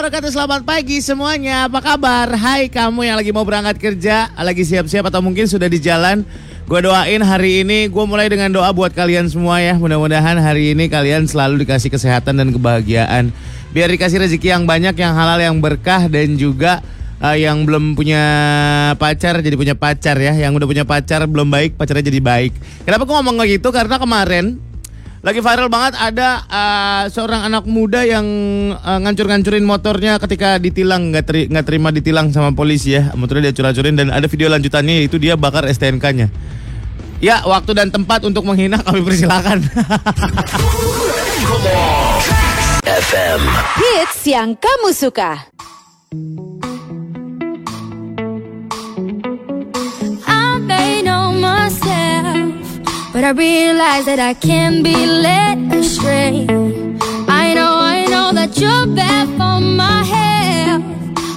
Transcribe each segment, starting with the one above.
wabarakatuh. Selamat pagi semuanya. Apa kabar? Hai kamu yang lagi mau berangkat kerja, lagi siap-siap atau mungkin sudah di jalan. Gue doain hari ini, gue mulai dengan doa buat kalian semua ya. Mudah-mudahan hari ini kalian selalu dikasih kesehatan dan kebahagiaan. Biar dikasih rezeki yang banyak, yang halal, yang berkah dan juga uh, yang belum punya pacar jadi punya pacar ya. Yang udah punya pacar belum baik, pacarnya jadi baik. Kenapa gue ngomong gitu? Karena kemarin lagi viral banget ada uh, seorang anak muda yang uh, ngancur-ngancurin motornya ketika ditilang nggak teri nggak terima ditilang sama polisi ya motornya dia curi-curin dan ada video lanjutannya yaitu dia bakar STNK-nya. Ya waktu dan tempat untuk menghina kami persilakan. FM. Hits yang kamu suka. But I realize that I can't be led astray. I know, I know that you're bad for my health,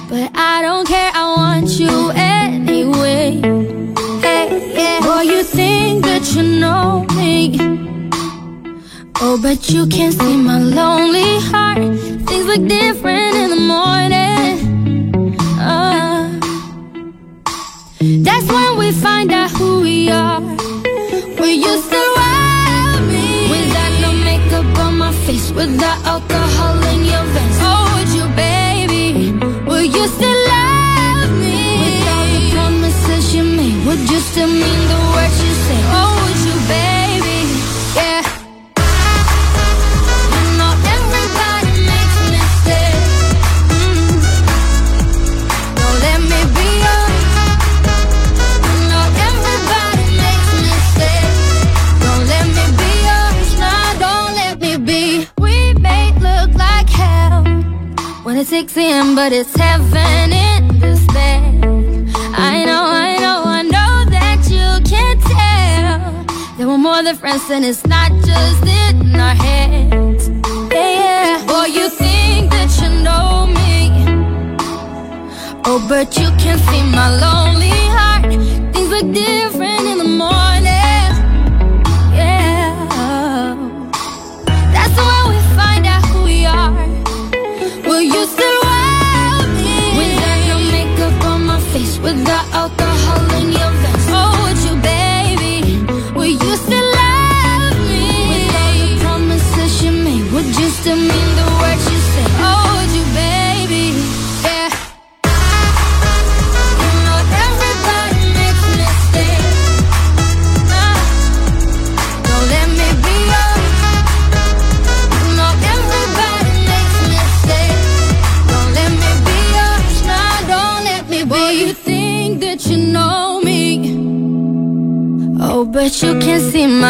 but I don't care. I want you anyway. Hey, yeah. Boy, you think that you know me. Oh, but you can't see my lonely heart. Things look different in the morning. Uh, that's when we find out who we are. Will you still love me? Without makeup on my face, without alcohol in your veins. Oh, would you, baby? Will you still when 6 a.m., but it's heaven in this bed. I know, I know, I know that you can't tell that we're more than friends, and it's not just in our heads. Yeah, yeah. Boy, you think that you know me. Oh, but you can see my lonely heart. Things look different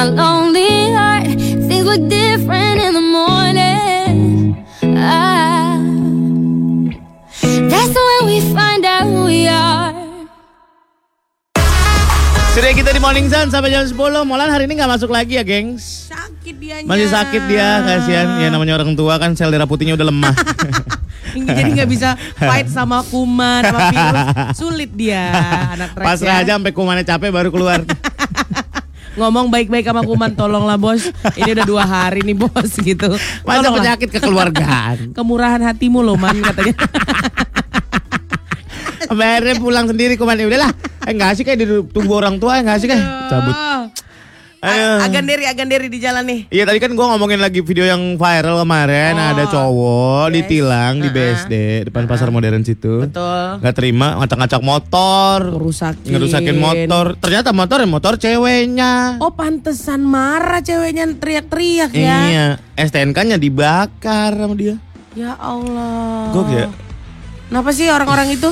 my lonely heart. Things look different in the morning. Ah, that's when we find out who we are. Sudah kita di Morning Sun sampai jam 10. Molan hari ini nggak masuk lagi ya, gengs. Sakit dianya. Masih sakit dia, kasihan. Ya namanya orang tua kan sel darah putihnya udah lemah. Jadi nggak bisa fight sama kuman, sama virus. Sulit dia anak Pasrah ya. aja sampai kumannya capek baru keluar. Ngomong baik-baik sama kuman, tolonglah bos. Ini udah dua hari nih bos gitu. Masa Tolonglah. penyakit kekeluargaan. Kemurahan hatimu loh man katanya. Akhirnya pulang sendiri kuman. Ya udahlah. Eh enggak sih kayak di tubuh orang tua enggak sih kayak cabut. Ayo. A- Aganderi, aganderi di jalan nih. Iya tadi kan gua ngomongin lagi video yang viral kemarin Oh, ada cowok yes. ditilang di Uh-uh. BSD depan pasar modern situ. Betul. Gak terima ngacak-ngacak motor, Ngerusakin. ngerusakin motor. Ternyata motor motor ceweknya. Oh pantesan marah ceweknya teriak-teriak ya. Iya, STNK-nya dibakar sama dia. Ya Allah. Gok ya. Kenapa sih orang-orang itu?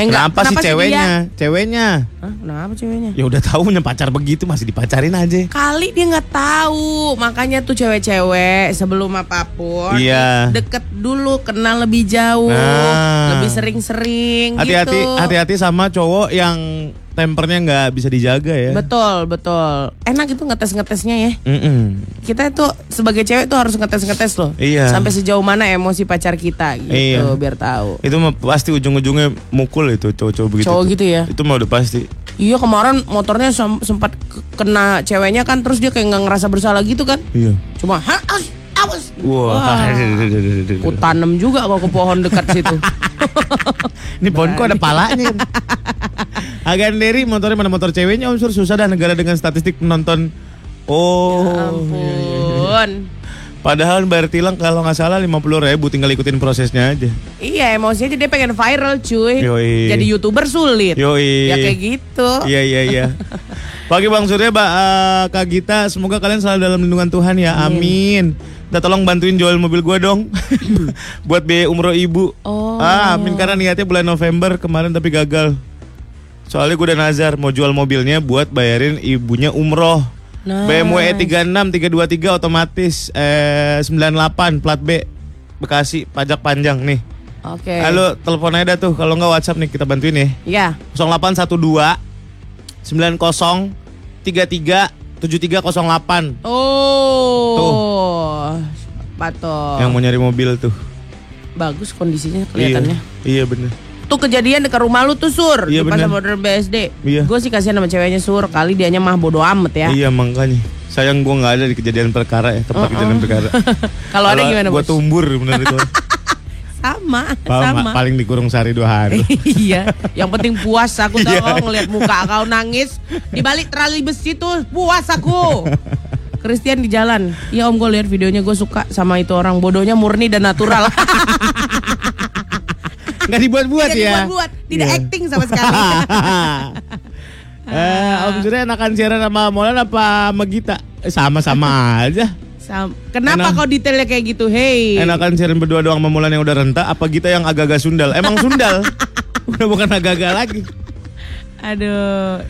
Eh, enggak, Kenapa, sih dia? ceweknya? Ceweknya. Hah, kenapa ceweknya? Ya udah tahu punya pacar begitu masih dipacarin aja. Kali dia nggak tahu, makanya tuh cewek-cewek sebelum apa pun Iya. deket dulu, kenal lebih jauh, Nah. lebih sering-sering Hati-hati, gitu. hati-hati sama cowok yang tempernya nggak bisa dijaga ya. Betul, betul. Enak itu ngetes-ngetesnya ya. Mm-mm. Kita itu sebagai cewek tuh harus ngetes-ngetes loh. Iya. Sampai sejauh mana emosi pacar kita gitu, Iya. biar tahu. Itu mah pasti ujung-ujungnya mukul itu cowok-cowok begitu. Cowok gitu ya? Itu mah udah pasti. Iya kemarin motornya sem- sempat ke- kena ceweknya kan terus dia kayak nggak ngerasa bersalah gitu kan. Iya. Cuma "Hah, as- awas. Wah. Wah. Ku tanam juga kok ke pohon dekat situ. Ini pohon kok ada palanya. Agan Derry motornya mana motor ceweknya Om Sur susah dah negara dengan statistik penonton. Oh. Ampun. Padahal bayar tilang kalau nggak salah 50 ribu tinggal ikutin prosesnya aja. Iya emosinya dia pengen viral cuy. Yoi. Jadi youtuber sulit. Yoi. Ya kayak gitu. Iya iya iya. Pagi Bang Surya, Mbak eh, Kak Gita, semoga kalian selalu dalam lindungan Tuhan ya. Amin. Minta tolong bantuin jual mobil gua dong. Buat biaya umroh ibu. Oh. Ah, amin karena niatnya bulan November kemarin tapi gagal. Soalnya gue udah nazar mau jual mobilnya buat bayarin ibunya umroh. Nice. BMW E36 323 otomatis eh 98 plat B Bekasi pajak panjang nih. Oke. Halo, telepon aja dah tuh kalau nggak WhatsApp nih kita bantuin ya. Ya. 0812 90 33 7308 Oh. Patok. yang mau nyari mobil tuh. Bagus kondisinya kelihatannya. Iya, iya bener. Tuh kejadian dekat rumah lu tuh sur Iya, di pasar modern BSD. Iya. Gue sih kasihan sama ceweknya sur kali dianya mah bodo amat ya. Iya makanya. Sayang gua nggak ada di kejadian perkara ya, tempat kejadian perkara. Kalau ada gimana Gua bos? tumbur bener itu. Sama, Paling, sama. paling dikurung sehari dua hari. iya, yang penting puas aku tau Iya. kau ngeliat muka kau nangis di balik trali besi tuh puas aku. Christian di jalan, iya om gue lihat videonya gue suka sama itu orang bodohnya murni dan natural. Nggak dibuat-buat tidak ya. dibuat-buat, tidak Iya. acting sama sekali. eh, Om Surya enakan siaran sama Molan apa sama Gita? Eh, sama-sama aja. Sam- Kenapa Enak. kau detailnya kayak gitu? Hey, Enakan siaran berdua doang Molan yang udah renta apa Gita yang agak-agak sundal? Emang sundal. udah bukan agak-agak lagi. aduh,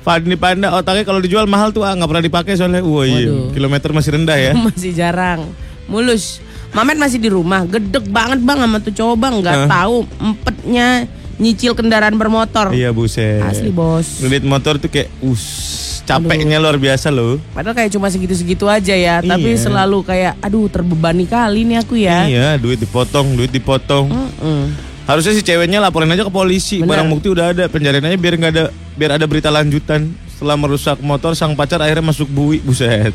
Fadni Panda otaknya kalau dijual mahal tuh ah nggak pernah dipakai soalnya. Wah iya, kilometer masih rendah ya. masih jarang. Mulus. Mamet masih di rumah, gedek banget bang sama tuh cowok bang, nggak Hah? tahu empetnya nyicil kendaraan bermotor. Iya buset. Asli bos. Ngeliat motor tuh kayak us capeknya luar biasa loh. Padahal kayak cuma segitu-segitu aja ya, tapi Iya. selalu kayak aduh terbebani kali nih aku ya. Iya, duit dipotong, duit dipotong. Mm-mm. Harusnya si ceweknya laporin aja ke polisi. Bener. Barang bukti udah ada, penjarain aja biar nggak ada biar ada berita lanjutan. Setelah merusak motor sang pacar akhirnya masuk bui, buset.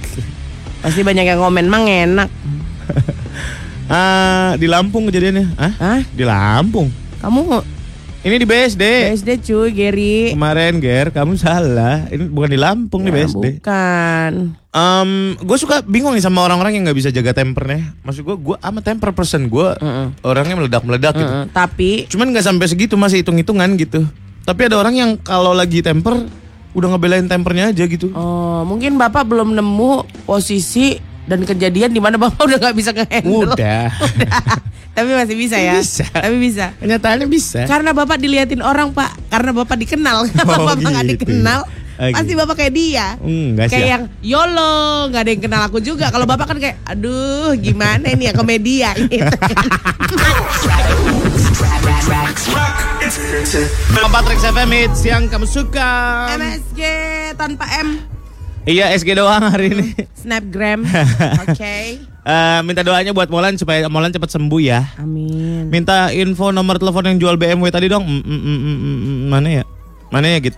Pasti banyak yang komen mang enak. Ah, di Lampung kejadiannya. Hah? Di Lampung. Kamu Ini di BSD. BSD cuy, Gary. Kemarin Ger, kamu salah. Ini bukan di Lampung nih Ya, BSD. bukan. Em, gue suka bingung nih sama orang-orang yang nggak bisa jaga tempernya. Maksud gue, gue ama temper person gue orangnya meledak-meledak gitu. Mm-mm. Tapi Cuman nggak sampai segitu masih hitung-hitungan gitu. Tapi ada orang yang kalau lagi temper udah ngebelain tempernya aja gitu. oh, mungkin bapak belum nemu posisi dan kejadian di mana bapak udah nggak bisa ngehandle. Udah. Tapi masih bisa ya. Bisa. Tapi bisa. Kenyataannya bisa. Karena bapak diliatin orang pak, karena bapak dikenal. Kalau Oh, bapak nggak gitu. dikenal, Oh, pasti gitu. bapak kayak dia. Enggak sih. kayak ya. yang YOLO nggak ada yang kenal aku juga. Kalau bapak kan kayak, aduh gimana ini ya komedia gitu. Patrick FM Hits yang kamu suka. MSG tanpa M, Iya SG doang hari ini. Snapgram, oke. Eh, minta doanya buat Molan supaya Molan cepat sembuh ya. Amin. Minta info nomor telepon yang jual BMW tadi dong. Mm, mm, mm, mm, mm, mana ya? Mana ya gitu?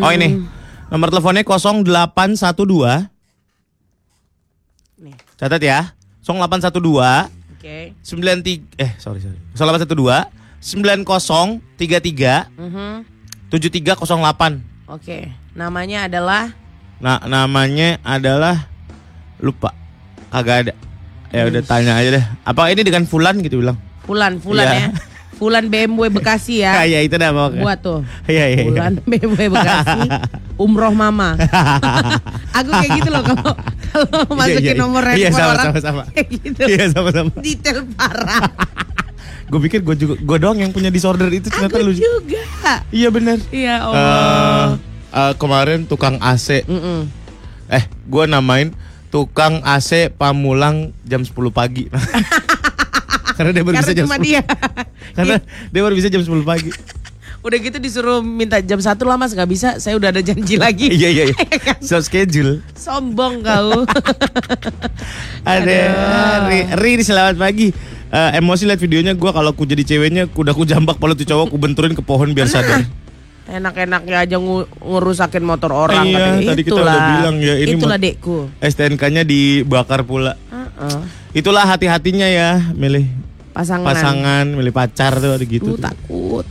Oh ini. Nomor teleponnya 0812. Nih. Catat ya. 0812 Oke. 93 eh sorry sorry. 0812 9033 Mhm. 7308. Oke. Namanya adalah Nah, namanya adalah lupa. Kagak ada. Ya udah tanya aja deh. Apa ini dengan Fulan gitu bilang? Fulan, Fulan Iya. ya. Fulan BMW Bekasi ya. Kayak itu dah mau. Buat tuh. Iya iya. iya. Bulan BMW Bekasi Umroh Mama Aku kayak gitu loh Kalau kalau masukin iya, iya. nomor Iya, handphone sama, orang sama, sama. Kayak gitu Iya sama-sama. Detail parah Gue pikir gue juga gue doang yang punya disorder itu ternyata Aku lu. juga Iya benar. Iya Allah eh, kemarin tukang AC. Mm-mm. Eh, gue namain tukang AC Pamulang jam 10 pagi. Karena dia baru Karena bisa jam cuma 10. dia Karena dia baru bisa jam 10 pagi. Udah gitu disuruh minta jam satu lah mas Gak bisa Saya udah ada janji lagi iya iya iya. So schedule. Sombong kau Ada. Ri, Ri selamat pagi. Eh, emosi lihat videonya gue kalau aku jadi ceweknya kuda ku jambak kalau tuh cowok ku benturin ke pohon biar sadar. Enak-enaknya aja ngerusakin motor orang Iya, katanya. tadi kita Itulah. udah bilang ya, ini Itulah dekku STNK-nya dibakar pula. Heeh. Heeh. Itulah hati-hatinya ya milih Pasangan. pasangan, milih pacar tuh ada gitu. Tuh takut.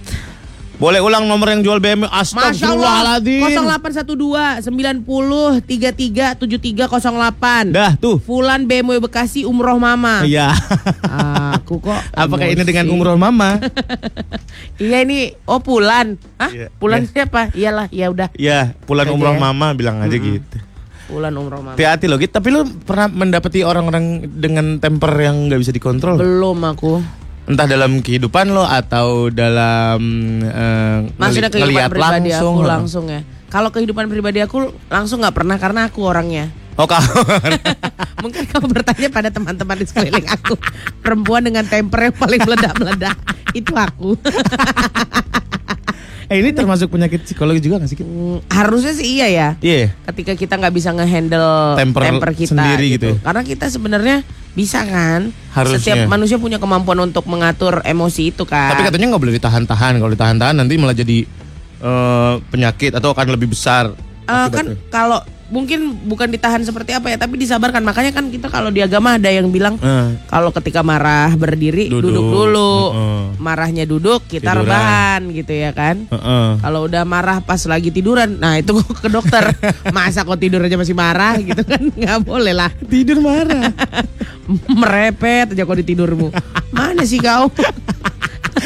Boleh ulang nomor yang jual BMW. Astagfirullahaladzim 0812 90 33 7308. Dah tuh Fulan BMW Bekasi umroh mama. Iya Aku kok. Apakah ini emosi. dengan umroh mama? Iya ini oh Pulan. Hah? Iya, Pulan iya. siapa? Iyalah, ya udah. Ya pulang Aja umroh ya. mama bilang aja gitu Pulan umroh mama. Hati-hati loh gitu Tapi lu pernah mendapati orang-orang dengan temper yang nggak bisa dikontrol? Belum aku. Entah dalam kehidupan lo atau dalam eh, Maksudnya kehidupan pribadi langsung aku langsung ya. Kalau kehidupan pribadi aku langsung nggak pernah karena aku orangnya. Oh kau Mungkin kamu bertanya pada teman-teman di sekeliling aku. Perempuan dengan temper yang paling meledak-meledak. Itu aku. Eh ini termasuk penyakit psikologi juga gak sih? Hmm, Harusnya sih iya ya. Iya Ketika kita nggak bisa ngehandle Temper temper, kita sendiri gitu ya? Karena kita sebenarnya bisa kan. Harusnya. Setiap manusia punya kemampuan untuk mengatur emosi itu kan. Tapi katanya nggak boleh ditahan-tahan Kalau ditahan-tahan nanti malah jadi eh, penyakit Atau akan lebih besar Eh, kan kalau mungkin bukan ditahan seperti apa ya, tapi disabarkan. Makanya kan kita kalau di agama ada yang bilang Eh, kalau ketika marah berdiri Duduk. duduk, dulu, Heeh. marahnya duduk kita Tiduran. rebahan gitu ya kan. heeh. Kalau udah marah pas lagi tiduran, nah itu ke dokter. Masa kok tidur aja masih marah gitu kan? Nggak boleh lah. Tidur marah Merepet aja kok di tidurmu. Mana sih kau?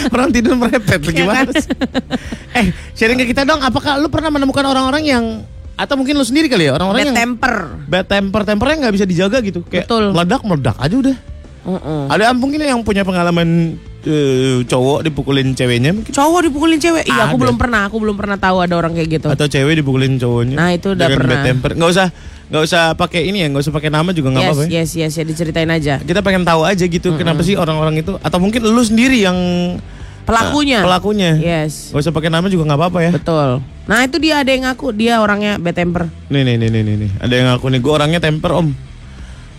Orang tidur merepet Iya Gimana kan? Eh sharing ke kita dong Apakah lu pernah menemukan orang-orang yang Atau mungkin lu sendiri kali ya Orang-orang yang temper. bad temper tempernya nggak bisa dijaga gitu kayak Betul. meledak meledak aja udah Heeh. ada mungkin yang punya pengalaman eh, cowok dipukulin ceweknya mungkin Cowok dipukulin cewek? Iya, aku belum pernah. Aku belum pernah tahu ada orang kayak gitu. atau cewek dipukulin cowoknya Nah, itu udah Dengan bad pernah. temper nggak usah nggak usah pakai ini ya nggak usah pakai nama juga nggak yes, apa-apa ya yes, yes, ya diceritain aja. kita pengen tahu aja gitu kenapa sih orang-orang itu atau mungkin lu sendiri yang Pelakunya. eh, pelakunya Yes. nggak usah pakai nama juga nggak apa-apa ya Betul. Nah itu dia ada yang ngaku dia orangnya bad temper. nih nih nih nih nih, nih. ada yang ngaku nih gue orangnya temper om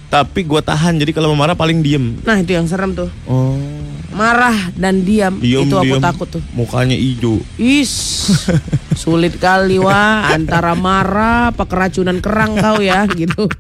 tapi gue tahan jadi kalau marah paling diem Nah itu yang serem tuh. oh Marah dan diam. itu aku diem. takut tuh. mukanya hijau Is sulit kali wah antara marah apa keracunan kerang kau ya gitu.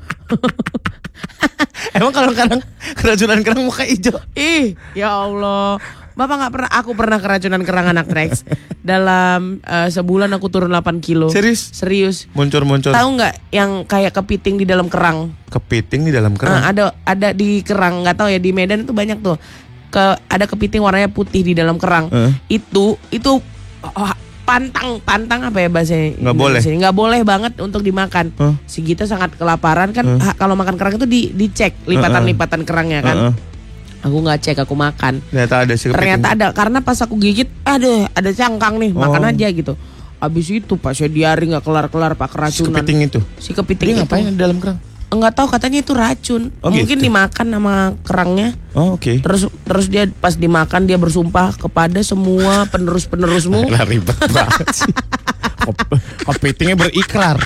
Emang kalau kadang keracunan kerang muka hijau. Ih ya Allah. Bapak nggak pernah, aku pernah keracunan kerang anak Rex. Dalam eh, sebulan aku turun 8 kilo. Serius? Serius. Muncul-muncul. Tahu nggak yang kayak kepiting di dalam kerang? Kepiting di dalam kerang. ada ada di kerang nggak tahu ya di Medan itu banyak tuh ke ada kepiting warnanya putih di dalam kerang Eh. itu itu oh, pantang pantang apa ya bahasanya Nggak boleh. Nggak boleh banget untuk dimakan Eh. si Gita sangat kelaparan kan ah, kalau makan kerang itu di dicek lipatan-lipatan kerangnya kan Heeh. Aku nggak cek aku makan Ternyata ada si kepiting. ternyata ada karena pas aku gigit ada ada cangkang nih makan Oh. aja gitu Abis itu pas saya diari nggak kelar-kelar pak Si keracunan kepiting itu. si kepiting Dia itu ngapain di dalam kerang? nggak tahu katanya itu racun Oh, mungkin gitu. dimakan sama kerangnya Oh, oke. terus terus dia pas dimakan dia bersumpah kepada semua penerus penerusmu ribet banget sih. Kepitingnya berikrar.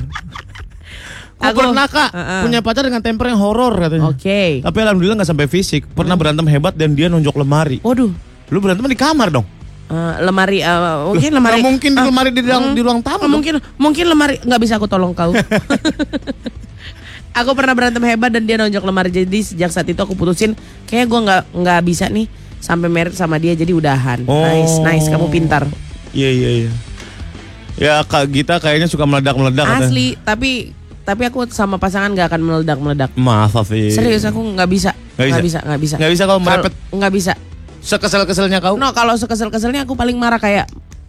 Aku Aku- pernah kak Heeh. punya pacar dengan temper yang horor katanya. oke Tapi alhamdulillah nggak sampai fisik. Pernah berantem hebat dan dia nonjok lemari. waduh Lu berantem di kamar dong. eh, lemari eh, mungkin Loh, lemari nggak mungkin di Ah, lemari di ruang mm, di ruang tamu. dong. mungkin mungkin lemari nggak bisa aku tolong kau aku pernah berantem hebat dan dia nonjok lemari jadi sejak saat itu aku putusin kayaknya gue nggak nggak bisa nih sampai merit sama dia jadi udahan nice Oh. nice kamu pintar Iya iya iya. Ya kak Gita kayaknya suka meledak-meledak. katanya. asli tapi tapi aku sama pasangan nggak akan meledak meledak Maaf Afi. serius aku nggak bisa Nggak bisa? bisa nggak bisa Nggak bisa kau Kalau- merepet? nggak bisa Sekesel-keselnya kau. No, kalau sekesel-keselnya aku paling marah kayak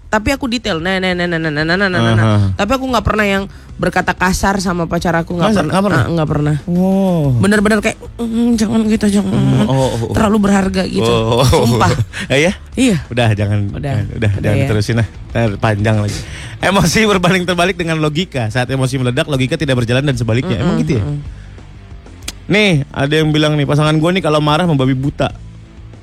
tapi aku detail. Nah, nah, nah, nah, nah, nah, nah, nah, nah, nah. Aha. Tapi aku nggak pernah yang berkata kasar sama pacar aku nggak pernah. Nggak pernah? Ah, nggak pernah. Oh. Bener-bener kayak "Mm, jangan gitu, jangan. Oh, oh, oh. Terlalu berharga gitu. Oh. Sumpah. Eh, ya? Iya. Udah jangan Udah. eh, udah, Udah jangan ya. terusin lah. Panjang lagi. Emosi berbanding terbalik dengan logika. Saat emosi meledak, logika tidak berjalan dan sebaliknya. Emang gitu ya? Nih, ada yang bilang nih, pasangan gue nih kalau marah membabi buta.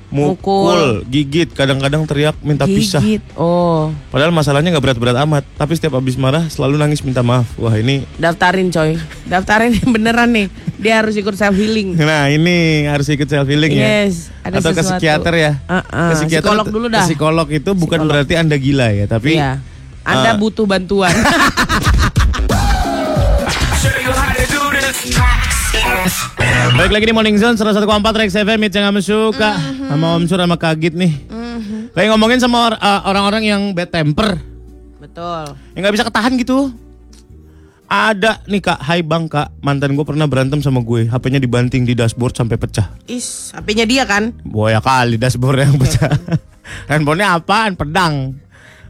Mukul, Mukul. gigit, kadang-kadang teriak minta pisah. Gigit. Oh, Padahal masalahnya nggak berat-berat amat, tapi setiap habis marah selalu nangis minta maaf. Wah ini, daftarin coy. Daftarin beneran nih. Dia harus ikut self healing. nah ini harus ikut self healing ya. Yes, ada Atau ke sesuatu. psikiater ya. Uh-uh, Ke psikiater, psikolog dulu dah. ke Psikolog itu bukan Psikolog. berarti anda gila ya, tapi Iya. Anda Ah. butuh bantuan. This. Baik lagi di Morning Zone 101,4 Rex FM Hits yang kamu suka Mhm. Sama Om Sur sama Kagit nih Lagi ngomongin sama uh, orang-orang yang bad temper Betul. Yang gak bisa ketahan gitu Ada nih kak, hai bang kak Mantan gue pernah berantem sama gue HP-nya dibanting di dashboard sampai pecah Is, HP-nya dia kan? Boya kali dashboard yang pecah Handphonenya apaan? Pedang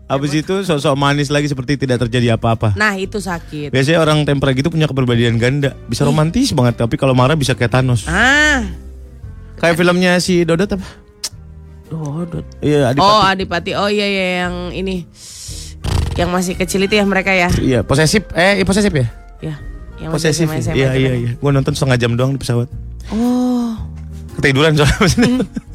Habis itu sosok manis lagi seperti tidak terjadi apa-apa Nah, itu sakit. Biasanya orang temper gitu punya kepribadian ganda Bisa romantis banget Tapi kalau marah bisa kayak Thanos Ah. Kayak filmnya si Dodot apa? Dodot. Iya Adipati Oh, Adipati. Oh iya iya yang ini. Yang masih kecil itu ya mereka ya. Iya posesif Eh iya, posesif ya? Ya. Yang Posesif ya? Iya iya iya Gue nonton setengah jam doang di pesawat Oh. Ketiduran soalnya.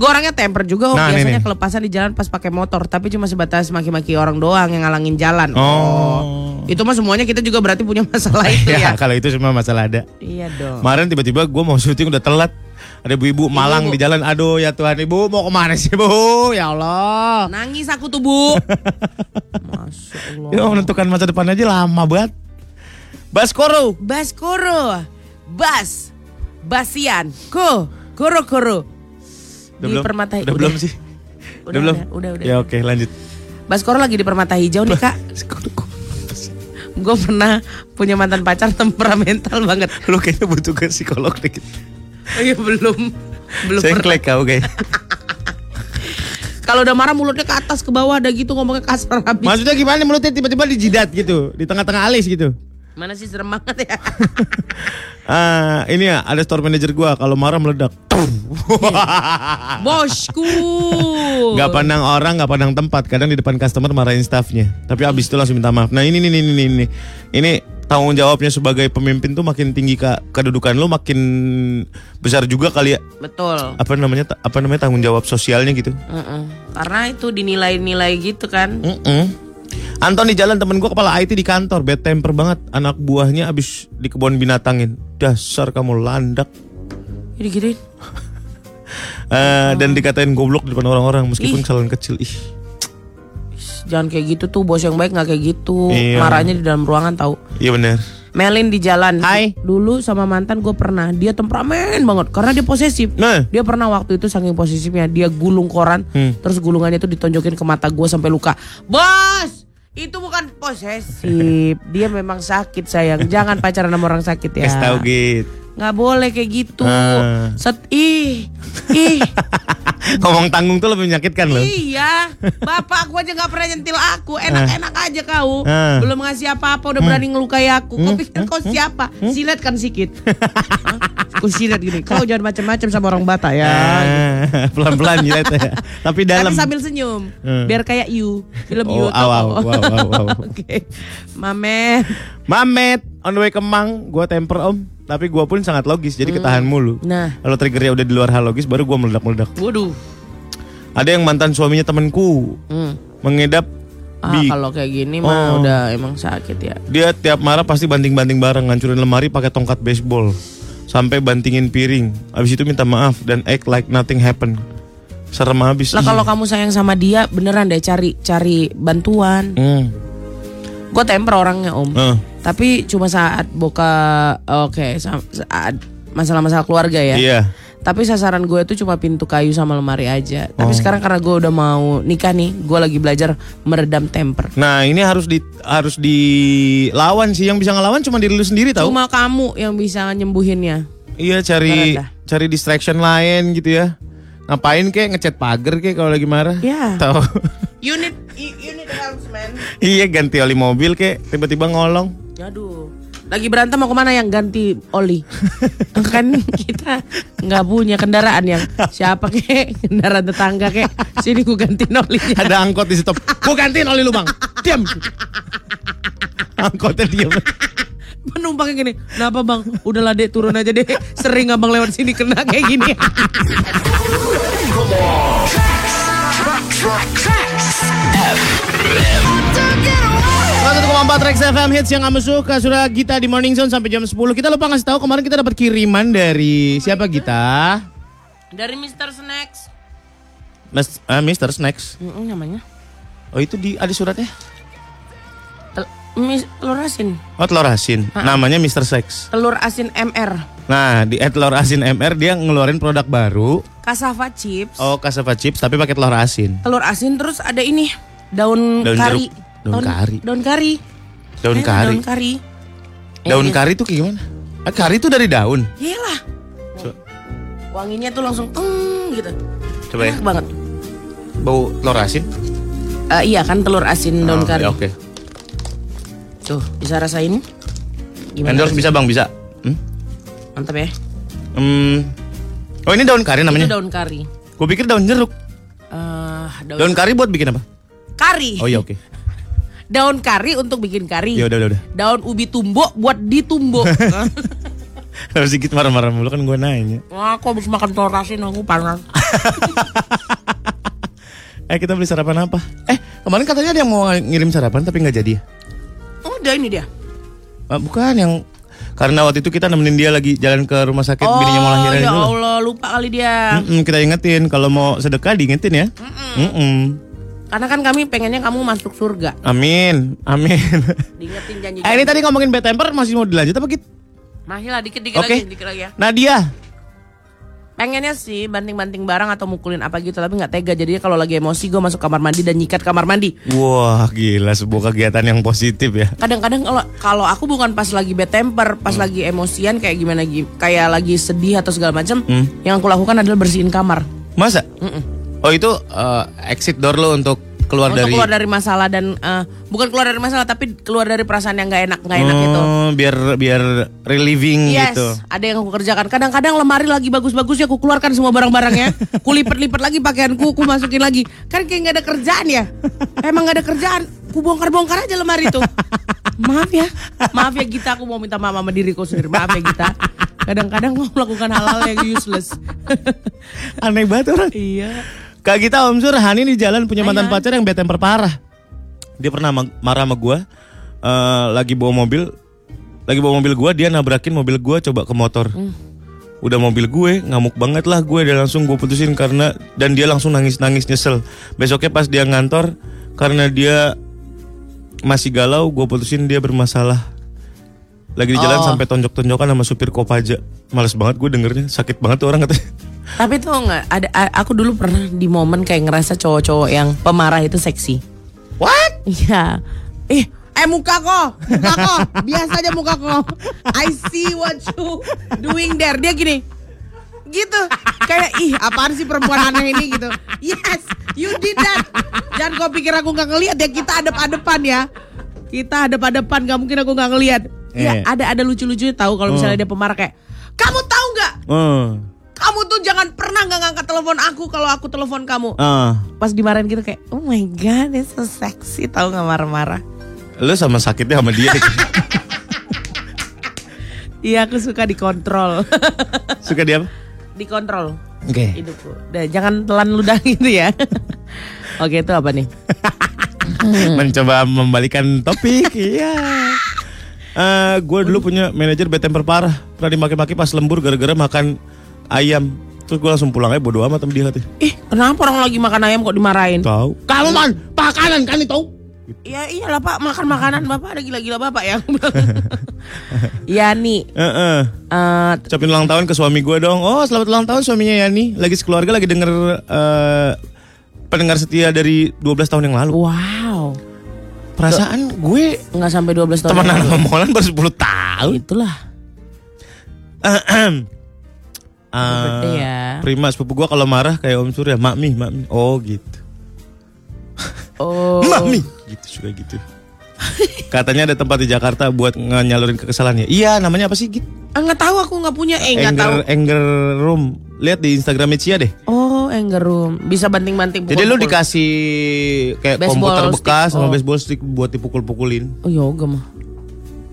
Gue orangnya temper juga, Om. Nah, biasanya nih. kelepasan di jalan pas pakai motor, tapi cuma sebatas maki-maki orang doang yang ngalangin jalan. Oh Itu mah semuanya kita juga berarti punya masalah itu Ya ya. kalau itu semua masalah ada Iya dong. Kemarin tiba-tiba gue mau syuting udah telat Ada ibu-ibu malang Ibu. di jalan Aduh ya Tuhan ibu mau ke mana sih bu Ya Allah Nangis aku tuh, Bu. Masya Allah. Ya menentukan masa depan aja lama banget Baskoro Baskoro. Bas. Basian. Ko. Koro koro. Udah di belum? Permata Udah, belum sih? Udah, Udah, belum? udah, udah, udah. Ya oke lanjut Baskoro lagi di Permata Hijau nih, Kak. Gue pernah punya mantan pacar temperamental banget. Lu kayaknya butuh ke psikolog dikit Oh iya belum. Belum pernah. Sengklek kau kayak Kalau udah marah mulutnya ke atas ke bawah ada gitu ngomongnya kasar habis. Maksudnya gimana mulutnya tiba-tiba dijidat gitu Di tengah-tengah alis gitu Mana sih serem banget ya. Ah, ini ya ada store manager gua kalau marah meledak. Bosku. Gak pandang orang, gak pandang tempat. Kadang di depan customer marahin staffnya. Tapi abis itu langsung minta maaf. Nah ini nih, ini, ini, ini. Ini tanggung jawabnya sebagai pemimpin tuh makin tinggi kak. Kedudukan lu makin besar juga kali ya. Betul. Apa namanya? Apa namanya tanggung jawab sosialnya gitu. Mm-mm. Karena itu dinilai-nilai gitu kan. Mm-mm. Anton di jalan temen gua kepala IT di kantor bad temper banget anak buahnya abis di kebun binatangin dasar kamu landak Ini gituin. Eh, dan dikatain goblok di depan orang-orang meskipun Ih. kesalahan kecil ih Jangan kayak gitu tuh bos yang baik nggak kayak gitu. Iya. Marahnya di dalam ruangan tahu. iya bener Melin di jalan. Hai. Dulu sama mantan gue pernah. Dia temperamen banget karena dia posesif. Nah. Dia pernah waktu itu saking posesifnya dia gulung koran, Hmm. terus gulungannya itu ditonjokin ke mata gue sampai luka. Bos, itu bukan posesif. dia memang sakit sayang. Jangan pacaran sama orang sakit ya. Kasih tau gitu Nggak boleh kayak gitu. Ah. Set ih, ih. Ngomong tanggung tuh lebih menyakitkan loh. Iya, bapak aku aja nggak pernah nyentil aku, enak-enak aja kau. Ah. Belum ngasih apa-apa, udah berani ngelukai aku. Kau pikir kau siapa? Silet kan sikit. Kau silet gini. Kau jangan macam-macam sama orang Batak ya. Ah, Pelan-pelan jilat ya. Tapi dalam. Tapi sambil senyum, Hmm. biar kayak you, film Oh, you. aw, aw, wow, wow, wow. Oke, Mamet. Mamet on the way ke Mang, gua temper om. Tapi gua pun sangat logis, jadi ketahan mulu. Nah, Kalau triggernya udah di luar hal logis, baru gua meledak-meledak. waduh. Ada yang mantan suaminya temenku Hmm. mengedap Ah, kalau kayak gini mah Oh. udah emang sakit ya. Dia tiap marah pasti banting-banting barang, ngancurin lemari pakai tongkat baseball, sampai bantingin piring. Abis itu minta maaf dan act like nothing happened. Serem abis. Lah kalau kamu sayang sama dia, beneran deh cari cari bantuan. Hmm. Gue temper orangnya om. Eh. Tapi cuma saat buka oke saat masalah-masalah keluarga ya. Iya. Tapi sasaran gue itu cuma pintu kayu sama lemari aja. Tapi Oh. sekarang karena gue udah mau nikah nih, gue lagi belajar meredam temper. Nah ini harus di harus dilawan sih. Yang bisa ngelawan cuma diri lu sendiri tahu. Cuma kamu yang bisa nyembuhinnya. Iya cari cari distraction lain gitu ya. Ngapain kek ngecat pagar kek kalau lagi marah? Ya. Tahu. You need you need help man. iya ganti oli mobil kek tiba-tiba ngolong. Aduh. Lagi berantem mau ke mana yang ganti oli? kan kita nggak punya kendaraan yang siapa kek kendaraan tetangga kek sini ku gantiin olinya. Ada angkot di stop. Gua gantiin oli lu bang. Diam. Angkotnya diam. Penumpangnya gini, kenapa bang? Udahlah dek turun aja deh. Sering abang lewat sini kena kayak gini. 101,4 Rex FM hits yang kamu suka sudah Gita di Morning Zone sampai jam 10 Kita lupa ngasih tahu kemarin kita dapat kiriman dari siapa Gita? Dari Mr. Snacks. Mas, eh, Mr. Snacks Mm, namanya. Oh itu di ada suratnya? Mis- telur asin. Oh telur asin. Namanya Mr. Sex. Telur asin MR. Nah di at telur asin MR dia ngeluarin produk baru. Cassava chips. Oh cassava chips tapi pakai telur asin. Telur asin terus ada ini daun, Daun kari. jeruk. Daun kari. Daun kari. Daun Eh, kari. Daun kari. Daun Eh, kari tuh kayak gimana? Ah, kari tuh dari daun. Iyalah. Wanginya tuh langsung teng gitu. coba ya. Enak banget. Bau telur asin. Eh, iya kan telur asin daun Oh, kari. ya, Oke. Tuh, bisa rasain? Gimana? Endorse bisa bang bisa. Hmm? Mantap ya. Hmm. Oh ini daun kari Itu namanya. daun kari. Gue pikir daun jeruk. Eh, daun, Daun kari buat bikin apa? kari. Oh iya oke. Daun kari untuk bikin kari. Ya udah udah udah. Daun ubi tumbuk buat ditumbuk. Harus sedikit marah-marah mulu kan gue nanya. Wah, aku habis makan telur asin aku panas. Eh kita beli sarapan apa? Eh kemarin katanya ada yang mau ngirim sarapan tapi nggak jadi ya? Udah ini dia. Ah, bukan yang karena waktu itu kita nemenin dia lagi jalan ke rumah sakit bininya mau lahiran ya loh. Allah, lupa kali dia. Mm-mm, kita ingetin kalau mau sedekah diingetin ya. Mm-mm. Karena kan kami pengennya kamu masuk surga. Amin, amin. Diingetin janji. eh ini tadi ngomongin bad temper masih mau dilanjut apa gitu? Masih lah dikit-dikit Oke. lagi, dikit lagi ya. Nadia. Pengennya sih banting-banting barang atau mukulin apa gitu tapi nggak tega. Jadi kalau lagi emosi gue masuk kamar mandi dan nyikat kamar mandi. Wah gila sebuah kegiatan yang positif ya. Kadang-kadang kalau kalau aku bukan pas lagi bad temper, pas Hmm. lagi emosian kayak gimana gi- kayak lagi sedih atau segala macam, Hmm. yang aku lakukan adalah bersihin kamar. Masa? Oh itu eh, exit door lo untuk keluar Untuk dari. keluar dari masalah dan eh, bukan keluar dari masalah tapi keluar dari perasaan yang nggak enak nggak enak gitu. Oh, biar biar relieving Yes, gitu. ada yang aku kerjakan. Kadang-kadang lemari lagi bagus-bagusnya aku keluarkan semua barang-barangnya. Ku lipat-lipat lagi pakaianku, ku masukin lagi. Kan kayak nggak ada kerjaan ya. Emang nggak ada kerjaan. Ku bongkar-bongkar aja lemari itu. Maaf ya, maaf ya Gita. Aku mau minta maaf sama diriku sendiri. Maaf ya Gita. Kadang-kadang mau melakukan hal-hal yang useless. Aneh banget orang. iya. Kak kita Om Sur, Hani di jalan punya mantan Han. pacar yang bad temper parah. Dia pernah ma- marah sama gua eh, lagi bawa mobil, lagi bawa mobil gua dia nabrakin mobil gua coba ke motor. Udah mobil gue ngamuk banget lah gue dan langsung gue putusin karena dan dia langsung nangis nangis nyesel. Besoknya pas dia ngantor karena dia masih galau gue putusin dia bermasalah. Lagi di jalan Oh. sampai tonjok-tonjokan sama supir Kopaja. Males banget gue dengernya, sakit banget tuh orang katanya. Tapi tuh nggak ada. Aku dulu pernah di momen kayak ngerasa cowok-cowok yang pemarah itu seksi. What? Iya. Eh, eh muka kok, muka kok, biasa aja muka kok. I see what you doing there. Dia gini, gitu. Kayak ih apaan sih perempuan aneh ini gitu. Yes, you did that. Jangan kau pikir aku nggak ngelihat ya. Kita adep-adepan ya. Kita adep-adepan, nggak mungkin aku nggak ngelihat. Eh. Ya ada ada lucu-lucunya tahu kalau misalnya dia pemarah kayak, kamu tahu nggak? Oh. Kamu tuh jangan pernah nggak ngangkat telepon aku kalau aku telepon kamu. Ah. Pas dimarahin gitu kayak, oh my god, it's so sexy. Tahu nggak marah-marah? Lu sama sakitnya sama dia. Iya aku suka dikontrol Suka dia apa? Dikontrol Oke. hidupku Dan jangan telan ludah gitu ya Oke itu apa nih? Mencoba membalikan topik. Iya. Eh, gue dulu punya manajer bad temper parah. Pernah dimaki-maki pas lembur gara-gara makan ayam. Terus gue langsung pulang aja bodo amat sama dia katanya. Ih kenapa orang lagi makan ayam kok dimarahin? Tahu. Kamu man, pakanan kan itu. Ya iyalah pak makan makanan bapak ada gila-gila bapak ya Ya nih Heeh. eh, Ucapin ulang tahun ke suami gue dong. Oh, selamat ulang tahun suaminya Yani. Lagi sekeluarga lagi denger eh, pendengar setia dari 12 tahun yang lalu. Wow Perasaan gue nggak sampai 12 tahun temenan yang sama lalu. Molan baru 10 tahun. Itulah Ahem. Ah, ya. Prima sepupu gua kalau marah kayak Om Surya, makmi, makmi. Oh gitu. Oh Mami, gitu juga gitu. Katanya ada tempat di Jakarta buat nyalurin kekesalannya. Iya, namanya apa sih? Git? Ah, Nggak tahu aku nggak punya Eh nggak tahu Anger, room. Lihat di Instagramnya Cia deh. Oh anger room Bisa banting-banting Jadi lu dikasih kayak Baseball komputer stick. bekas sama Oh. baseball stick buat dipukul-pukulin Oh yoga mah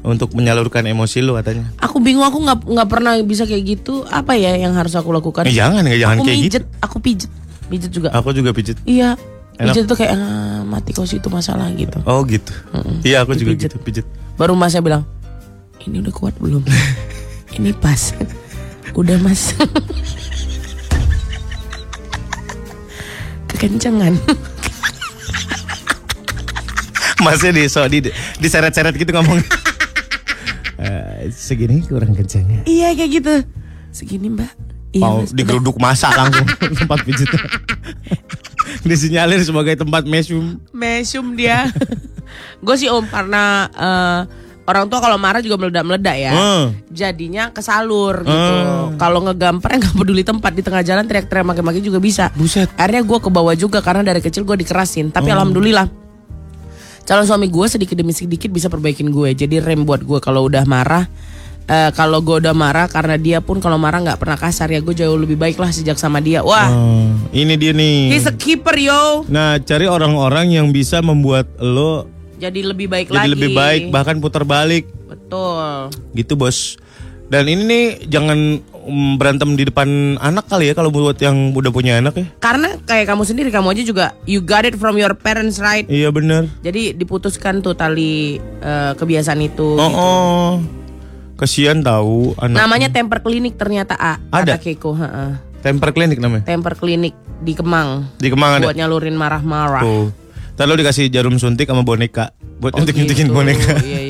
untuk menyalurkan emosi lu katanya. Aku bingung aku nggak nggak pernah bisa kayak gitu. Apa ya yang harus aku lakukan? Eh, jangan, jangan aku kayak pijet, gitu. aku pijet, pijet juga. Aku juga pijit. Iya, Enak. pijet tuh kayak ah, mati kau itu masalah gitu. Oh gitu. Iya, aku juga Dipijit. gitu, pijit. Baru masnya bilang, ini udah kuat belum? ini pas. udah mas. Kekencangan. Masnya di so di diseret-seret gitu ngomong. Eh, segini kurang kencangnya. Iya kayak gitu. Segini mbak. Iya, Mau Mas. digeruduk masa langsung tempat pijitnya. Disinyalir sebagai tempat mesum. mesum dia. gue sih om karena eh, orang tua kalau marah juga meledak-meledak ya. Hmm. Jadinya kesalur gitu. Hmm. Kalau ngegamper nggak peduli tempat di tengah jalan teriak-teriak maki-maki juga bisa. Buset. Akhirnya gue ke bawah juga karena dari kecil gue dikerasin. Tapi alhamdulillah calon suami gue sedikit demi sedikit bisa perbaikin gue. Jadi rem buat gue kalau udah marah. eh, kalau gue udah marah karena dia pun kalau marah nggak pernah kasar ya gue jauh lebih baik lah sejak sama dia. Wah, Oh, ini dia nih. he's a keeper yo. Nah, cari orang-orang yang bisa membuat lo Jadi lebih baik jadi lagi. lebih baik, bahkan putar balik. Betul. Gitu, Bos. Dan ini nih jangan um, berantem di depan anak kali ya kalau buat yang udah punya anak ya. Karena kayak kamu sendiri, kamu aja juga you got it from your parents, right? Iya bener. Jadi diputuskan tuh tali eh, kebiasaan itu. Oh, gitu. oh. Kasihan tahu anak. Namanya temper klinik ternyata A. Ada? Kata Keiko, heeh. Temper klinik namanya. Temper klinik di Kemang. Di Kemang ada. Buat nyalurin marah-marah. Tuh. Ntar lo dikasih jarum suntik sama boneka buat Oh, nyuntik-nyuntikin gitu. boneka. Iya iya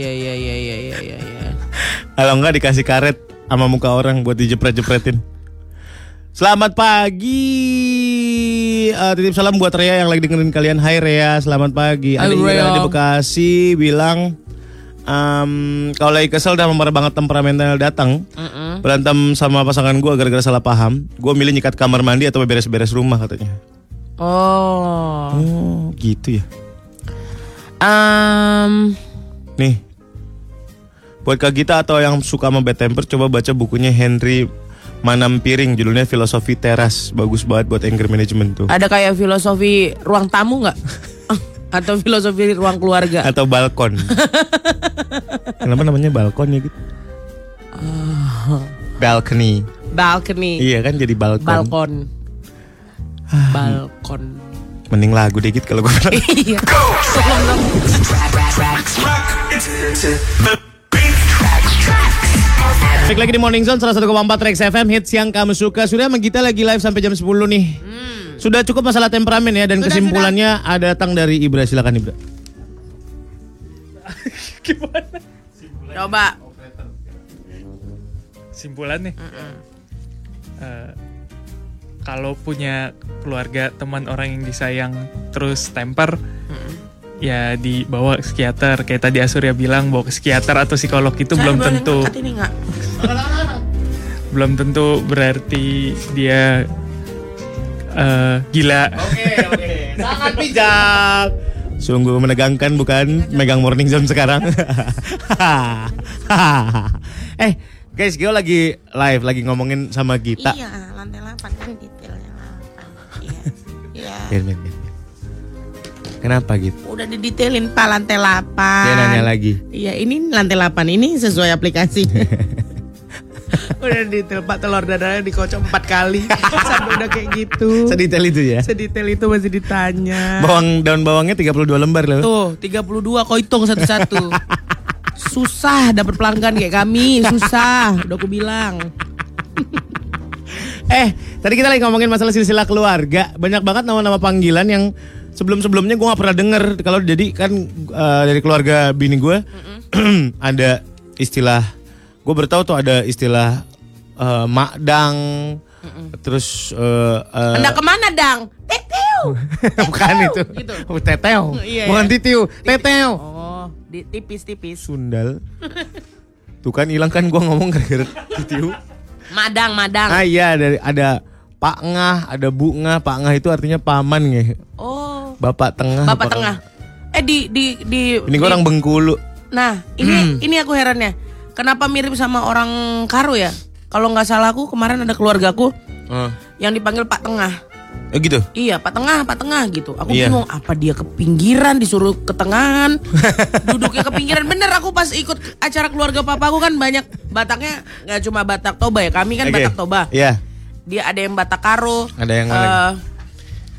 Kalau enggak dikasih karet sama muka orang buat dijepret-jepretin. Selamat pagi. Eh, titip salam buat Rea yang lagi dengerin kalian. Hai Rea, selamat pagi. Ada Ira di Bekasi bilang em, kalau lagi kesel dan marah banget temperamental datang. Mm-mm. Berantem sama pasangan gue gara-gara salah paham. Gue milih nyikat kamar mandi atau beres-beres rumah katanya. Oh. Oh, gitu ya. Em, Nih. Buat Kak Gita atau yang suka sama bad temper coba baca bukunya Henry Manam Piring judulnya Filosofi Teras. Bagus banget buat anger management tuh. ada kayak filosofi ruang tamu nggak? Atau filosofi ruang keluarga? Atau balkon. Kenapa namanya balkon ya gitu? Balcony. Balcony. Iya kan jadi balkon. Balkon. Balkon. Mending lagu deh gitu kalau gue. Iya. Balik lagi di Morning Zone 101,4 Rex FM hits yang kamu suka. Sudah sama kita lagi live sampai jam 10 nih. Sudah cukup masalah temperamen ya dan Sudah, kesimpulannya ada datang dari Ibra. Silakan Ibra. Coba. simpulan nih Eh, kalau punya keluarga teman orang yang disayang terus temper ya dibawa ke psikiater kayak tadi Asurya bilang bawa ke psikiater atau psikolog itu Saya belum tentu ini belum tentu berarti dia eh, gila Oke, oke. Sangat bijak. Sungguh menegangkan bukan megang morning zone sekarang. eh, guys, Gio lagi live lagi ngomongin sama Gita. Iya, lantai 8 kan detailnya 8. Iya. Iya. Kenapa gitu? Udah didetailin Pak lantai 8. Dia nanya lagi. Iya, ini lantai 8 ini sesuai aplikasi. udah detail Pak telur dadanya dikocok empat kali sampai udah kayak gitu. Sedetail itu ya. Sedetail itu masih ditanya. Bawang daun bawangnya 32 lembar loh. Tuh, 32 kau hitung satu-satu. susah dapat pelanggan kayak kami, susah. Udah aku bilang. Eh, tadi kita lagi ngomongin masalah silsilah keluarga. Banyak banget nama-nama panggilan yang sebelum-sebelumnya gue nggak pernah denger. Kalau jadi kan eh, dari keluarga bini gue ada istilah. Gue bertahu tuh ada istilah eh, makdang. Terus eh, eh, Anda ke mana, Dang? Tetew. bukan itu. gitu. Oh, teteo. Iya, bukan iya. titiu, teteo. Oh, di tipis-tipis. Sundal. Tuh kan hilang kan gue ngomong gara-gara titiu. Madang, madang. Ah iya dari ada Pak Ngah, ada Bu Ngah. Pak Ngah itu artinya paman ya. Oh, Bapak tengah. Bapak Tengah. Eh di di di Ini di- orang Bengkulu. Nah, ini ini aku herannya. Kenapa mirip sama orang Karo ya? Kalau nggak salah aku kemarin ada keluargaku Oh. yang dipanggil Pak Tengah. Eh gitu. Iya, Pak Tengah, Pak Tengah gitu. Aku Iya. bingung apa dia ke pinggiran disuruh ke tengahan. Duduknya ke pinggiran. Bener aku pas ikut acara keluarga papaku kan banyak Bataknya nggak cuma Batak Toba ya. Kami kan Oke. Batak Toba. Iya. Dia ada yang Batak Karo. Ada yang mana?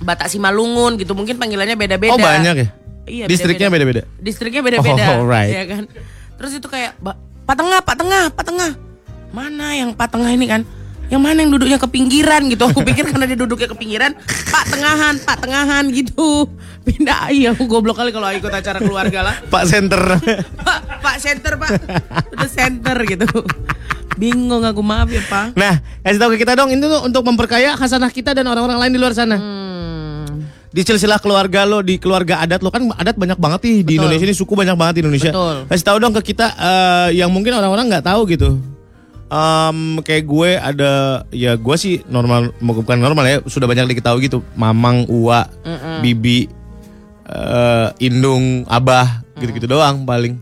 Batak Simalungun gitu. Mungkin panggilannya beda-beda. Oh banyak ya. Iya, Distriknya beda-beda. Distriknya beda-beda. Oh, right. ya kan. Terus itu kayak "Ba- Pak Tengah, Pak Tengah, Pak Tengah. Mana yang Pak Tengah ini kan? yang mana yang duduknya ke pinggiran gitu. Aku pikir karena dia duduknya ke pinggiran, Pak tengahan, Pak tengahan gitu. Pindah, iya aku goblok kali kalau ikut acara keluarga lah. Pak Center. Pak, Pak center Pak, udah center gitu. Bingung aku maaf ya Pak. Nah, kasih tahu ke kita dong, itu tuh untuk memperkaya khasanah kita dan orang-orang lain di luar sana. Hmm, Di silsilah keluarga lo, di keluarga adat lo kan adat banyak banget nih di. Indonesia ini suku banyak banget di Indonesia. Betul. Kasih tahu dong ke kita eh, yang mungkin orang-orang nggak tahu gitu. Em, kayak gue ada ya gue sih normal bukan normal ya sudah banyak diketahui gitu mamang uwa bibi eh, indung abah gitu-gitu doang paling.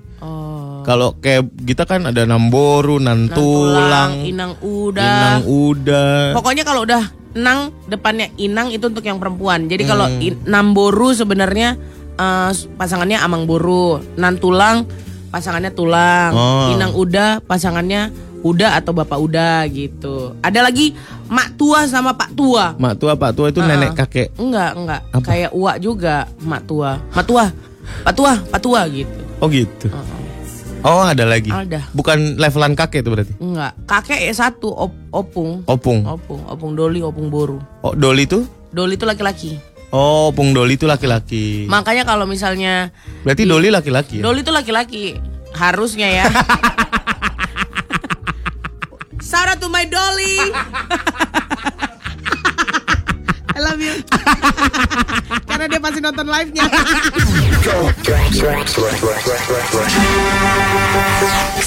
Kalau kayak kita kan ada namboru nantulang inang udah. inang uda Pokoknya kalau udah nang depannya inang itu untuk yang perempuan. Jadi kalau Hmm. namboru sebenarnya eh, pasangannya amang boru, nan tulang pasangannya tulang, Oh. inang uda pasangannya uda atau bapak uda gitu. Ada lagi mak tua sama pak tua. mak tua pak tua itu Ah. nenek kakek Enggak, enggak. Apa? Kayak uak juga mak tua. Mak tua. Pak tua, pak tua gitu. oh gitu oh ada lagi Ada. bukan levelan kakek itu berarti Enggak. Kakek ya satu op- opung. opung Opung, opung doli, opung boru. oh doli itu Doli itu laki-laki. oh opung doli itu laki-laki Makanya kalau misalnya berarti doli laki-laki ya? Doli itu laki-laki harusnya ya. Shout out to my Dolly. I love you. Karena dia pasti nonton live-nya.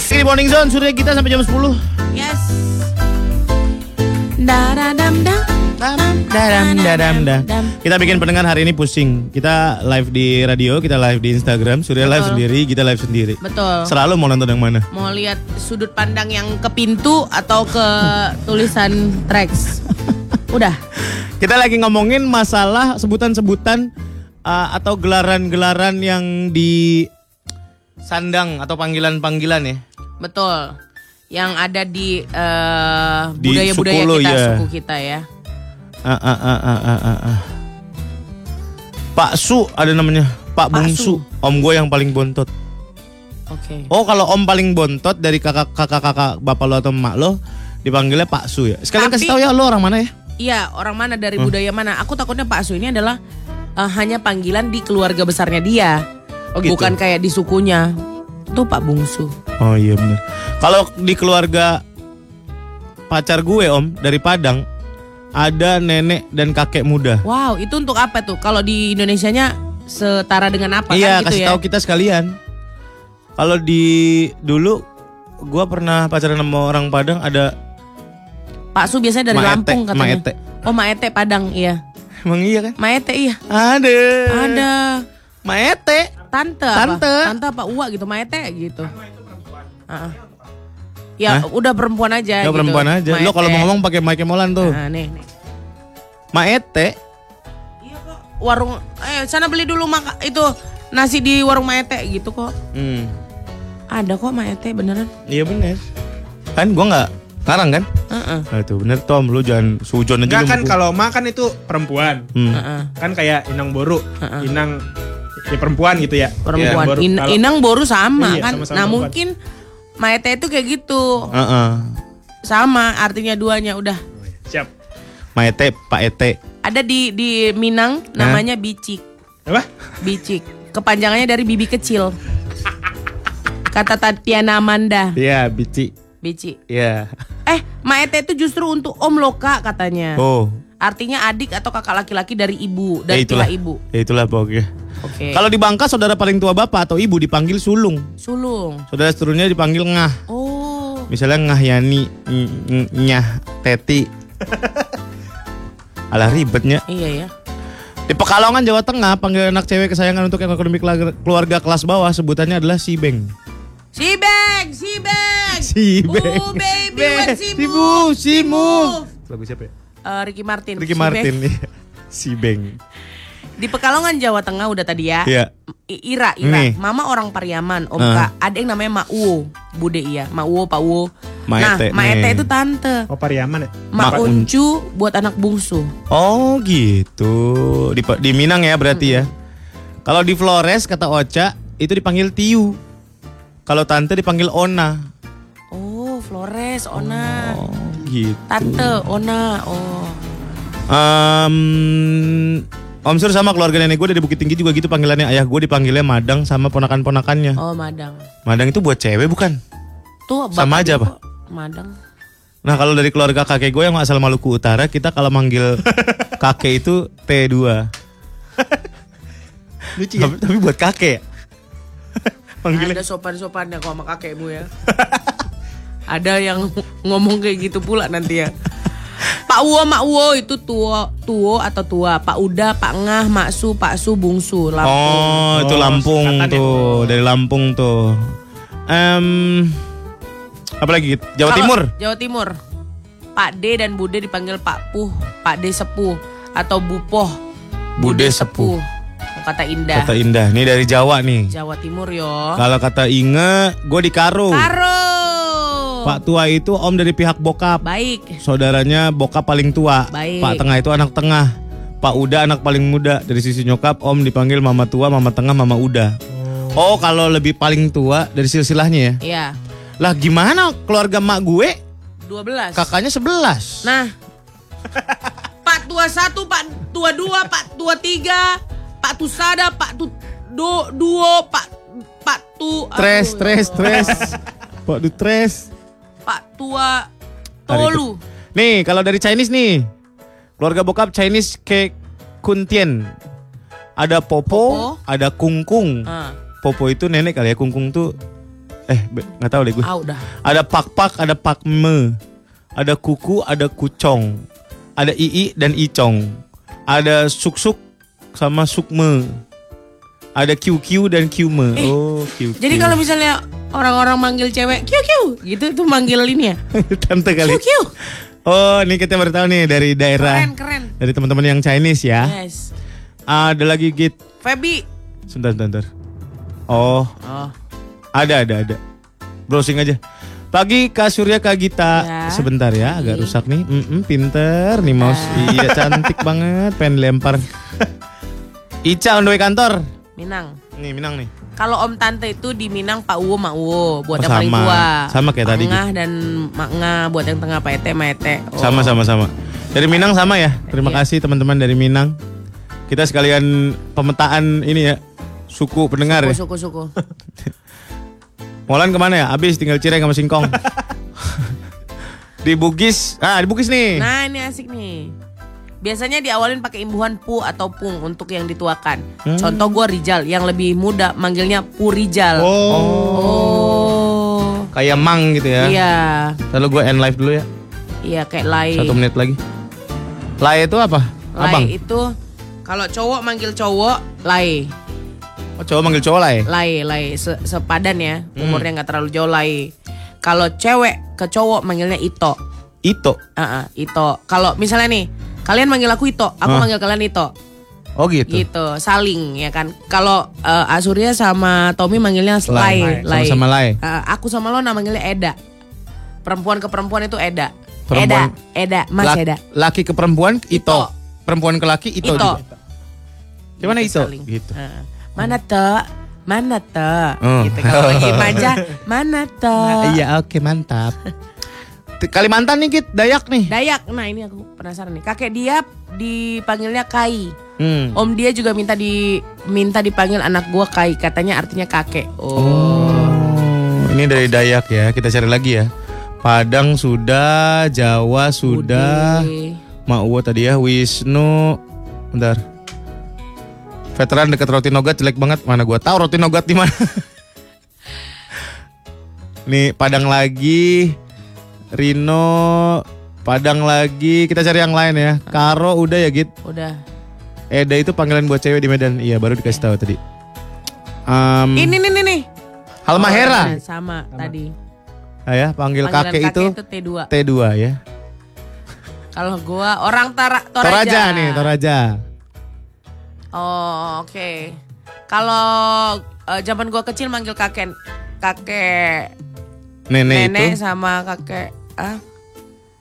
Ini Morning Zone surya kita sampai jam 10 yes. Dadadam dam. Dadam, dadam, dah. Kita bikin pendengar hari ini pusing. Kita live di radio, kita live di Instagram, Surya live sendiri, kita live sendiri. Betul. Selalu mau nonton yang mana? Mau lihat sudut pandang yang ke pintu atau ke tulisan tracks. Udah. Kita lagi ngomongin masalah sebutan-sebutan uh, atau gelaran-gelaran yang di sandang atau panggilan-panggilan ya. Betul. Yang ada di eh, Di budaya-budaya suku lo, kita, ya. suku kita ya. Ah, ah, ah, ah, ah, ah, ah. Pak Su ada namanya, Pak, Pak Bungsu, Su. om gue yang paling bontot. Oke. Oh kalau om paling bontot dari kakak kakak kakak bapak lo atau emak lo dipanggilnya Pak Su ya. Sekalian Tapi- kasih tahu ya lo orang mana ya? Iya, orang mana dari budaya mana? Aku takutnya Pak Su ini adalah eh, hanya panggilan di keluarga besarnya dia. Oh, gitu? Bukan kayak di sukunya. Itu Pak Bungsu. Oh iya benar. Kalau di keluarga pacar gue om dari Padang ada nenek dan kakek muda. Wow, itu untuk apa tuh? Kalau di Indonesianya setara dengan apa iya kan gitu kasih ya? tahu kita sekalian. Kalau di dulu gue pernah pacaran sama orang Padang ada Pak Su biasanya dari Maete, Lampung katanya. Maete. Oh, Maete Padang, iya. emang iya kan? Maete iya. Ada. Ada. Maete. Tante, Tante. apa? Tante apa Uwa gitu, Maete gitu. Ah. Ya, udah perempuan aja Ya gitu. perempuan aja. Lo kalau mau ngomong pakai Mike Molan tuh. Nah, nih, nih. Maete. Iya kok. Warung eh sana beli dulu maka itu nasi di warung Maete gitu kok. Hmm. Ada kok Maete beneran. Iya bener. Kan gua nggak ngarang kan? Heeh. Nah itu bener Tom, lu jangan sujon aja Enggak kan kalau makan itu perempuan. Hmm. Heeh. Kan kayak inang boru, Heeh. inang ya perempuan gitu ya. Perempuan. Boru. In- Kalau- Inang boru sama Iya, kan. sama-sama nah, perempuan. mungkin Maete itu kayak gitu. Heeh. Sama artinya duanya udah. Siap. Maete, Pak Ete. Ada di di Minang namanya bicik. Apa? Bicik. Kepanjangannya dari bibi kecil. Kata Tatiana Amanda. Iya, Bici. Bicik. Iya. Eh, Maete itu justru untuk om loka katanya. Oh. Artinya adik atau kakak laki-laki dari ibu, Ya dari itulah. ibu. Ya itulah pokoknya. Oke. Kalau di Bangka saudara paling tua bapak atau ibu dipanggil sulung. sulung. Saudara seterusnya dipanggil ngah. Oh. Misalnya ngah Yani, nyah Teti. Alah ribetnya. Iya ya. Di Pekalongan Jawa Tengah panggil anak cewek kesayangan untuk yang ekonomi keluarga- kelas bawah sebutannya adalah si Beng. Si Beng, si Beng. Si Oh Beng. baby, when she Si move, si move. Lagu siapa ya? Eh, Ricky Martin. Ricky Si Martin nih. Si Beng. Di Pekalongan Jawa Tengah udah tadi ya. Iya. Ira, Ira. Nih. Mama orang Pariaman, Om Ah. Kak. Ada yang namanya Mak Uwo. Bude iya. Mak Uwo, Pak Uwo. Maete, nah, Maete nih. itu tante. Oh Pariaman ya? Mak Uncu buat anak bungsu. Oh gitu. Di, di Minang ya berarti ya. Kalau di Flores kata Ocha itu dipanggil Tiu. Kalau tante dipanggil Ona. Oh, Flores, Ona. Oh gitu. Tante, Ona, oh. Em, Om Sur sama keluarga nenek gue dari Bukit Tinggi juga gitu panggilannya. Ayah gue dipanggilnya Madang sama ponakan-ponakannya. Oh, Madang. Madang itu buat cewek bukan? Tuh, Sama aja, apa? Madang. Nah kalau dari keluarga kakek gue yang asal Maluku Utara, kita kalau manggil kakek itu T2. Lucu ya. Tapi, tapi buat kakek. ya? Panggilnya Ada sopan-sopannya kok sama kakekmu ya. Ada yang ngomong kayak gitu pula nanti ya. Pak Uwo, Mak Uwo itu tua, tuo atau tua. Pak Uda, Pak Ngah, Mak Su, Pak Su, Bungsu, Lampung. Oh, itu Oh, Lampung ya. tuh, dari Lampung tuh. Em apa lagi? Jawa Kalau Timur. Jawa Timur. Pak D dan Bude dipanggil Pak Puh, Pak D Sepuh atau Bupoh. Bude Sepuh. Kata Indah. Kata Indah. Ini dari Jawa nih. Jawa Timur yo. Kalau kata Inge, gue di Karo. Karo. Pak tua itu om dari pihak bokap. Baik. Saudaranya bokap paling tua. Baik. Pak tengah itu anak tengah. Pak Uda anak paling muda. Dari sisi nyokap om dipanggil mama tua, mama tengah, mama Uda. Oh, kalau lebih paling tua dari silsilahnya ya. Iya. Lah gimana keluarga mak gue 12. kakaknya 11. Nah. Pak tua satu, Pak tua dua, Pak tua tiga, Pak Tusada, Pak tu do, duo, Pak Pak tu Tres, aduh, tres, tres. Pak du tres. Pak tua Tolu. Nih, kalau dari Chinese nih. Keluarga bokap Chinese ke Kuntien. Ada Popo, Popo. ada Kungkung. Ah, Popo itu nenek kali ya, Kungkung tuh eh nggak tahu deh gue. ah udah. Ada Pak-Pak, ada Pakme. Ada Kuku, ada Kucong. Ada Ii dan Icong. Ada Suk-Suk sama Sukme. Ada QQ dan Qme. oh, QQ. Eh, Jadi kalau misalnya orang-orang manggil cewek kiu gitu itu manggil ini ya. tante kali. Kiu. Oh, ini kita baru tahu nih dari daerah Keren keren. dari teman-teman yang Chinese ya. Yes. Ada lagi git. Febi. Sebentar, sebentar. Oh, Oh. ada, ada, ada. Browsing aja. Pagi Kak Surya Kak Gita. Ya. Sebentar ya, agak rusak nih. Mm-mm, pinter nih mouse. Ya. Iya, cantik banget. Pengen lempar. Ica on the way kantor. Minang. Nih, Minang nih. Kalau om tante itu di Minang Pak Uwo Mak Uwo buat Oh, yang paling sama. tua. Sama kayak tadi Ngah dan Mak Ngah buat yang tengah Pak Ete, Mak Ete. Oh. Sama, sama, sama. Dari Minang sama ya. Terima Iya. kasih teman-teman dari Minang. Kita sekalian pemetaan ini ya. Suku pendengar ya. Suku suku. Molan ke mana ya? Abis tinggal cireng sama singkong. di Bugis. Ah, di Bugis nih. Nah ini asik nih. Biasanya diawalin pakai imbuhan pu atau pung untuk yang dituakan. Hmm. Contoh gue Rijal, yang lebih muda manggilnya Pu Rijal. Oh. Oh. Kayak mang gitu ya. Iya, Lalu gue end live dulu ya. iya kayak Lai. Satu menit lagi. Lai itu apa? Lai Abang. itu kalau cowok manggil cowok Lai. Oh, cowok manggil cowok Lai. Lai, Lai Se- sepadan ya. Hmm. Umurnya nggak terlalu jauh Lai. Kalau cewek ke cowok manggilnya Ito. Ito. Ah, ah, Ito. Kalau misalnya nih, kalian manggil aku Ito, aku Hah? manggil kalian Ito. Oh gitu. Gitu, saling ya kan. Kalau eh, Asurya sama Tommy manggilnya Lai. Lai, Lai. Sama-sama Lai. Eh, aku sama lo nama manggilnya Eda. Perempuan ke perempuan itu Eda. Perempuan- Eda, Eda, Mas Eda. Laki ke perempuan Ito. Ito. Perempuan ke laki Ito. Ito. juga. Gimana Ito? Saling. Gitu. Eh, mana tuh? Mana tuh? Oh. Gitu kalau lagi manja, mana tuh? Iya, oke mantap. Kalimantan nih Git, Dayak nih. Dayak. Nah, ini aku penasaran nih. Kakek dia dipanggilnya Kai. Hmm. Om dia juga minta di minta dipanggil anak gua Kai, katanya artinya kakek. Oh. Oh, ini dari Dayak ya. Kita cari lagi ya. Padang sudah, Jawa sudah. Uwo tadi ya, Wisnu. Bentar. Veteran dekat roti nogat jelek banget. Mana gua tahu roti nogat di mana. Nih, Padang lagi. Rino, Padang lagi. Kita cari yang lain ya. Karo udah ya, Git. Udah. Eda itu panggilan buat cewek di Medan. Iya, baru dikasih tahu tadi. Um, Ini nih nih nih. Halmahera. Nah, sama, tadi. Ah ya, panggil Panggilan kakek, itu T2. T2 ya. Kalau gua orang Tara, Toraja. Toraja nih, Toraja. Oh, oke. Kalau eh, zaman gua kecil manggil kakek kakek Nenek, nenek itu sama kakek ah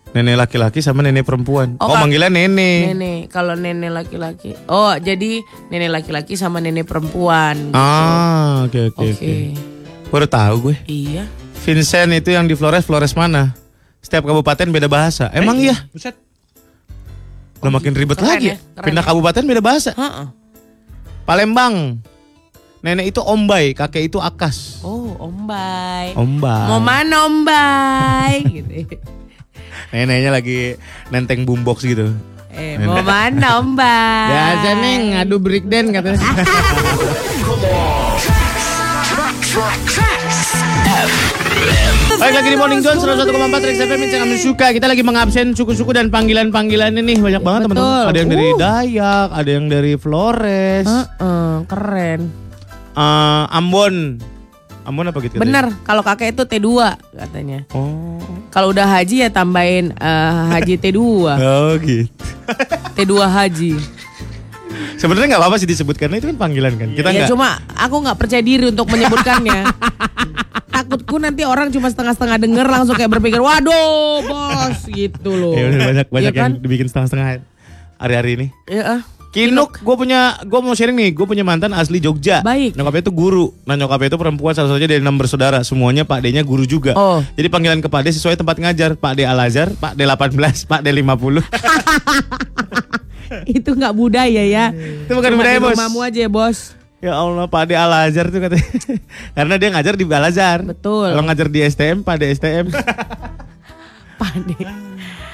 nenek laki-laki sama nenek perempuan. Oh, Oh, manggilnya nenek. nenek. Kalau nenek laki-laki. Oh, jadi nenek laki-laki sama nenek perempuan. Ah, oke oke Oke. Baru tahu gue. Iya. Vincent itu yang di Flores, Flores mana? Setiap kabupaten beda bahasa. Emang iya? Buset. Lo makin ribet Keren lagi. ya, ya. keren Pindah ya. kabupaten beda bahasa. Heeh. Palembang. Nenek itu ombay, kakek itu akas. Oh, Ombay. Ombay. Mau mana Ombay? gitu. Neneknya lagi nenteng boombox gitu. Eh, mau mana Ombay? Biasa nih ngadu breakdance katanya. Baik lagi di Morning Zone 101,4 Rex FM yang kami suka. Kita lagi mengabsen suku-suku dan panggilan-panggilan ini banyak banget teman-teman. Ada yang dari Uh. Dayak, ada yang dari Flores, Heeh, keren. Eh, Ambon. Ambon apa gitu? katanya? Bener, kalau kakek itu T2 katanya. Oh. Kalau udah haji ya tambahin eh, haji T2. Oh gitu. T2 haji. Sebenarnya nggak apa-apa sih disebut karena itu kan panggilan kan. Kita ya cuma aku nggak percaya diri untuk menyebutkannya. Takutku nanti orang cuma setengah-setengah denger langsung kayak berpikir, waduh bos gitu loh. Ya banyak banyak Iya kan? yang dibikin setengah-setengah hari-hari ini. Ya, ah. Kinuk, gue punya, gue mau sharing nih, gue punya mantan asli Jogja. Baik. Nyokapnya itu guru. Nah nyokapnya itu perempuan salah satunya dari enam bersaudara. Semuanya Pak D-nya guru juga. Oh. Jadi panggilan ke Pak D sesuai tempat ngajar. Pak D Al Azhar, Pak D 18, Pak D 50. Itu nggak budaya ya. Itu bukan Cuma budaya, Bos. rumahmu aja ya bos. ya Allah, Pak D Al Azhar tuh katanya. Karena dia ngajar di Al Azhar. Betul. Kalau ngajar di STM, Pak D STM. Pade.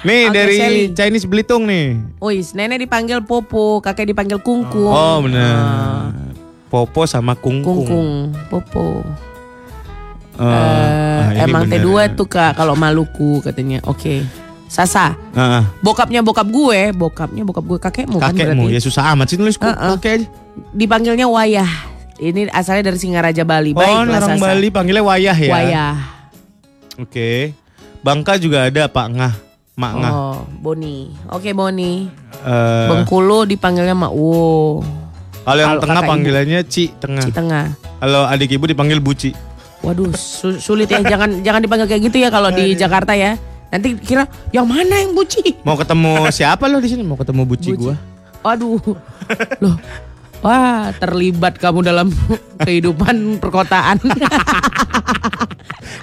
Nih Oke, dari Sally. Chinese Belitung nih. Wis, nenek dipanggil Popo, kakek dipanggil Kungkung. Oh benar. Popo sama kungkung. Kungkung, Popo. Eh, Eh, ah, emang bener. T2 tuh kak kalau Maluku katanya. Oke. Sasa, Ah, ah. bokapnya bokap gue, bokapnya bokap gue kakekmu kan kakekmu berarti. ya susah amat sih nulis kok Uh-uh. kakek aja. Dipanggilnya Wayah. Ini asalnya dari Singaraja Bali. oh, Baiklah orang Sasa. Bali panggilnya wayah ya. Wayah. Oke. Bangka juga ada Pak Ngah, Mak Ngah. Oh, Boni. Oke, Boni. Eh, Bengkulu dipanggilnya Mak Wo. kalau yang kalau tengah kakak ibu. panggilannya Ci Tengah. Ci Tengah. Kalau adik ibu dipanggil Buci. Waduh, su- sulit ya. jangan jangan dipanggil kayak gitu ya kalau di Jakarta ya. Nanti kira yang mana yang buci? Mau ketemu siapa lo di sini? Mau ketemu Buci, Buci. gua. Waduh. Loh. Wah, terlibat kamu dalam kehidupan perkotaan.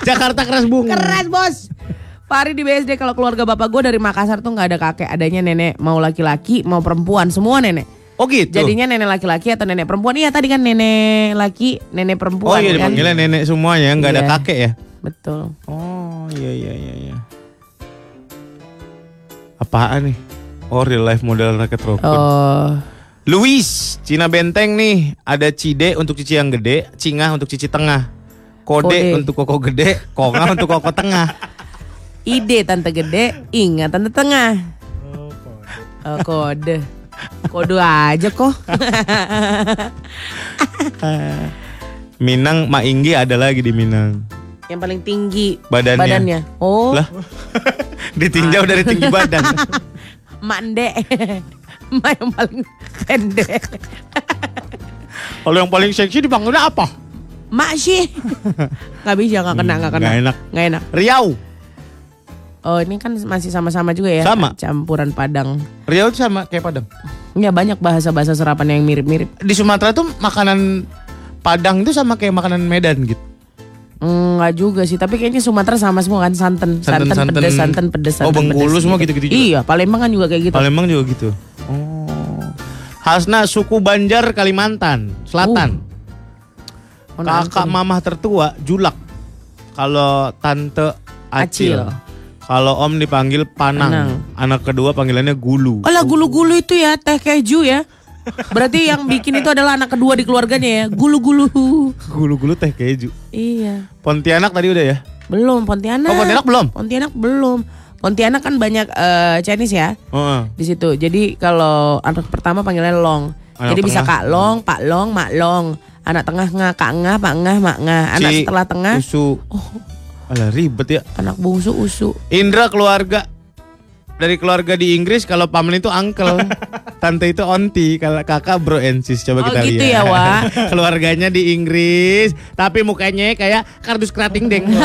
Jakarta keras bung. Keras, Bos. Pari di BSD kalau keluarga bapak gue dari Makassar tuh nggak ada kakek, adanya nenek mau laki-laki mau perempuan semua nenek. Oh gitu. Jadinya nenek laki-laki atau nenek perempuan? Iya tadi kan nenek laki, nenek Oh perempuan. iya kan? dipanggilnya nenek semuanya, nggak ada Iya. kakek ya? Betul. Oh iya iya iya iya. Apaan nih? Oh real life model raket rokun. Oh, Luis, Cina Benteng nih. Ada Cide untuk cici yang gede, Cingah untuk cici tengah. Kode, Kode. untuk koko gede, Konga untuk koko tengah. ide tante gede, ingat tante tengah. Oh, kode. Kode aja kok. Minang, Mak Inggi ada lagi di Minang. Yang paling tinggi Badannya. Oh, Lah, ditinjau dari tinggi badan. Mande. Mak yang paling pendek. Kalau yang paling seksi dipanggilnya apa? Mak sih. Gak bisa, gak kena, gak kena. Nggak enak. Nggak enak. Riau. Oh ini kan masih sama-sama juga ya. Sama. Campuran Padang. Riau itu sama kayak Padang. Ya banyak bahasa-bahasa serapan yang mirip-mirip. Di Sumatera tuh makanan Padang itu sama kayak makanan Medan gitu. Enggak juga sih, tapi kayaknya Sumatera sama semua kan santan, santan, Santan-santan. pedes, santan pedes, Oh, santan Bengkulu pedes semua gitu-gitu juga? Iya, Palembang kan juga kayak gitu. Palembang juga gitu. Oh. Hasna suku Banjar Kalimantan Selatan. Oh, Kakak mamah tertua Julak. Kalau tante Acil. Acil. Kalau om dipanggil Panang. Panang. Anak kedua panggilannya Gulu. Oh lah gulu-gulu itu ya, teh keju ya. Berarti yang bikin itu adalah anak kedua di keluarganya ya, gulu-gulu. Gulu-gulu teh keju. Iya, Pontianak tadi udah ya? belum Pontianak. Oh, Pontianak belum? Pontianak belum. Pontianak kan banyak eh, Chinese ya Heeh. di situ. Jadi kalau anak pertama panggilannya Long. Anak Jadi bisa tengah? Kak Long, Pak Long, Mak Long. Anak tengah ngah, Kak ngah, Pak ngah, Mak ngah. Anak Si setelah tengah, Usu. Alah ribet ya. anak bungsu usu. Indra keluarga dari keluarga di Inggris kalau paman itu uncle, tante itu onti, kalau kakak bro and sis. Coba Oh, kita gitu lihat. ya, Wak. Keluarganya di Inggris, tapi mukanya kayak kardus kerating deng.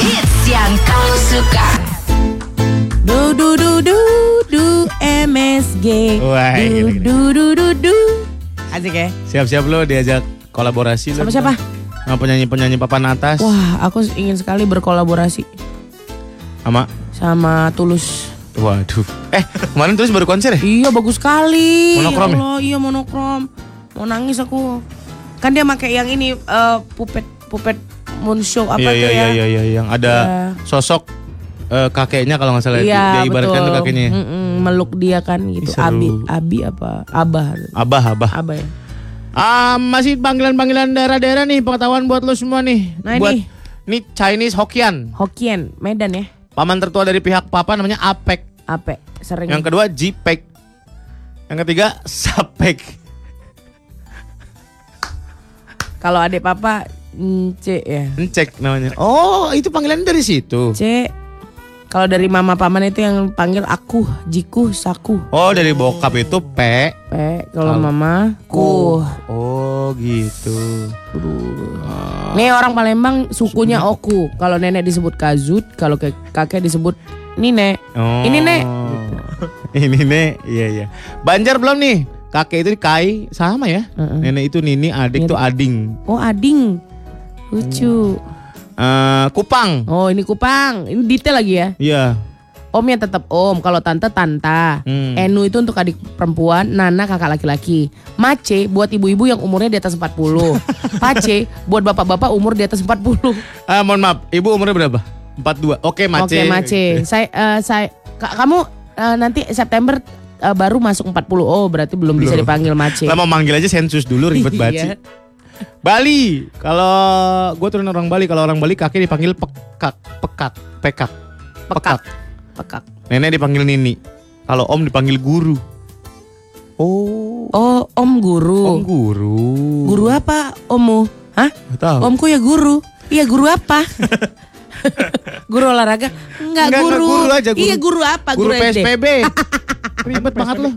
Hits yang kamu suka. Du du du du du MSG. Wah, du, du du du du. Asik ya? Siap-siap lo diajak kolaborasi Sama lu. siapa? Sama penyanyi-penyanyi papan atas. Wah, aku ingin sekali berkolaborasi Sama sama Tulus. Waduh. Eh, kemarin terus baru konser ya? Iya, bagus sekali. Monokrom ya? ya? Allah, iya monokrom. Mau nangis aku. Kan dia pakai yang ini eh, pupet pupet moon show apa iya, tuh iya, ya? iya, iya, yang ada Iya. sosok eh, kakeknya kalau nggak salah itu. Iya, dia ibaratkan betul. tuh kakeknya. Mm-mm, meluk dia kan gitu. Ih, seru. Abi, Abi apa? Abah. Abah, abah. Abah ya. Ah, masih panggilan-panggilan daerah-daerah nih, pengetahuan buat lo semua nih. Nah, buat ini. ini Chinese Hokkien. Hokkien, Medan ya. Paman tertua dari pihak papa namanya Apek. Ape, sering. Yang kedua Jipek. Yang ketiga Sapek. Kalau adik papa C ya. Cek namanya. Oh, itu panggilannya dari situ. C. Kalau dari mama paman itu yang panggil aku, Jiku, Saku. Oh, dari bokap itu P. P. Kalau mama Ku. Oh, gitu. Nih orang Palembang sukunya Oku. Kalau nenek disebut Kazut, kalau ke- kakek disebut Nine. Oh. Ini, Nek. Ini Nek. Iya, iya. Banjar belum nih? Kakek itu Kai sama ya? Heeh. Nenek itu Nini, adik tuh Ading. Oh Ading. Lucu. Eh, Kupang. Oh ini Kupang. Ini detail lagi ya. Iya. Omnya tetap om, kalau tante tanta. Hmm. Enu itu untuk adik perempuan, Nana kakak laki-laki. Mace buat ibu-ibu yang umurnya di atas 40. Pace buat bapak-bapak umur di atas 40. Ah, mohon maaf, ibu umurnya berapa? 42. Oke, Mace. Oke, Mace. Saya eh, saya Ka- kamu eh, nanti September eh, baru masuk 40. Oh, berarti belum, bisa Belum. dipanggil Mace. Lah mau manggil aja sensus dulu ribet banget. Iya. Bali. Kalau gue turun orang Bali, kalau orang Bali kakek dipanggil pekak, pekak, pekak, Pekak. Pekak. Nenek dipanggil Nini. Kalau Om dipanggil guru. Oh, Oh, Om guru. Om guru. Guru apa, Omu? Hah? Nggak tahu. Omku ya guru. Iya, guru apa? guru olahraga? Enggak, Enggak, guru. enggak, guru aja, guru. Iya, guru apa? Guru SD. PSPB. Ribet banget lo.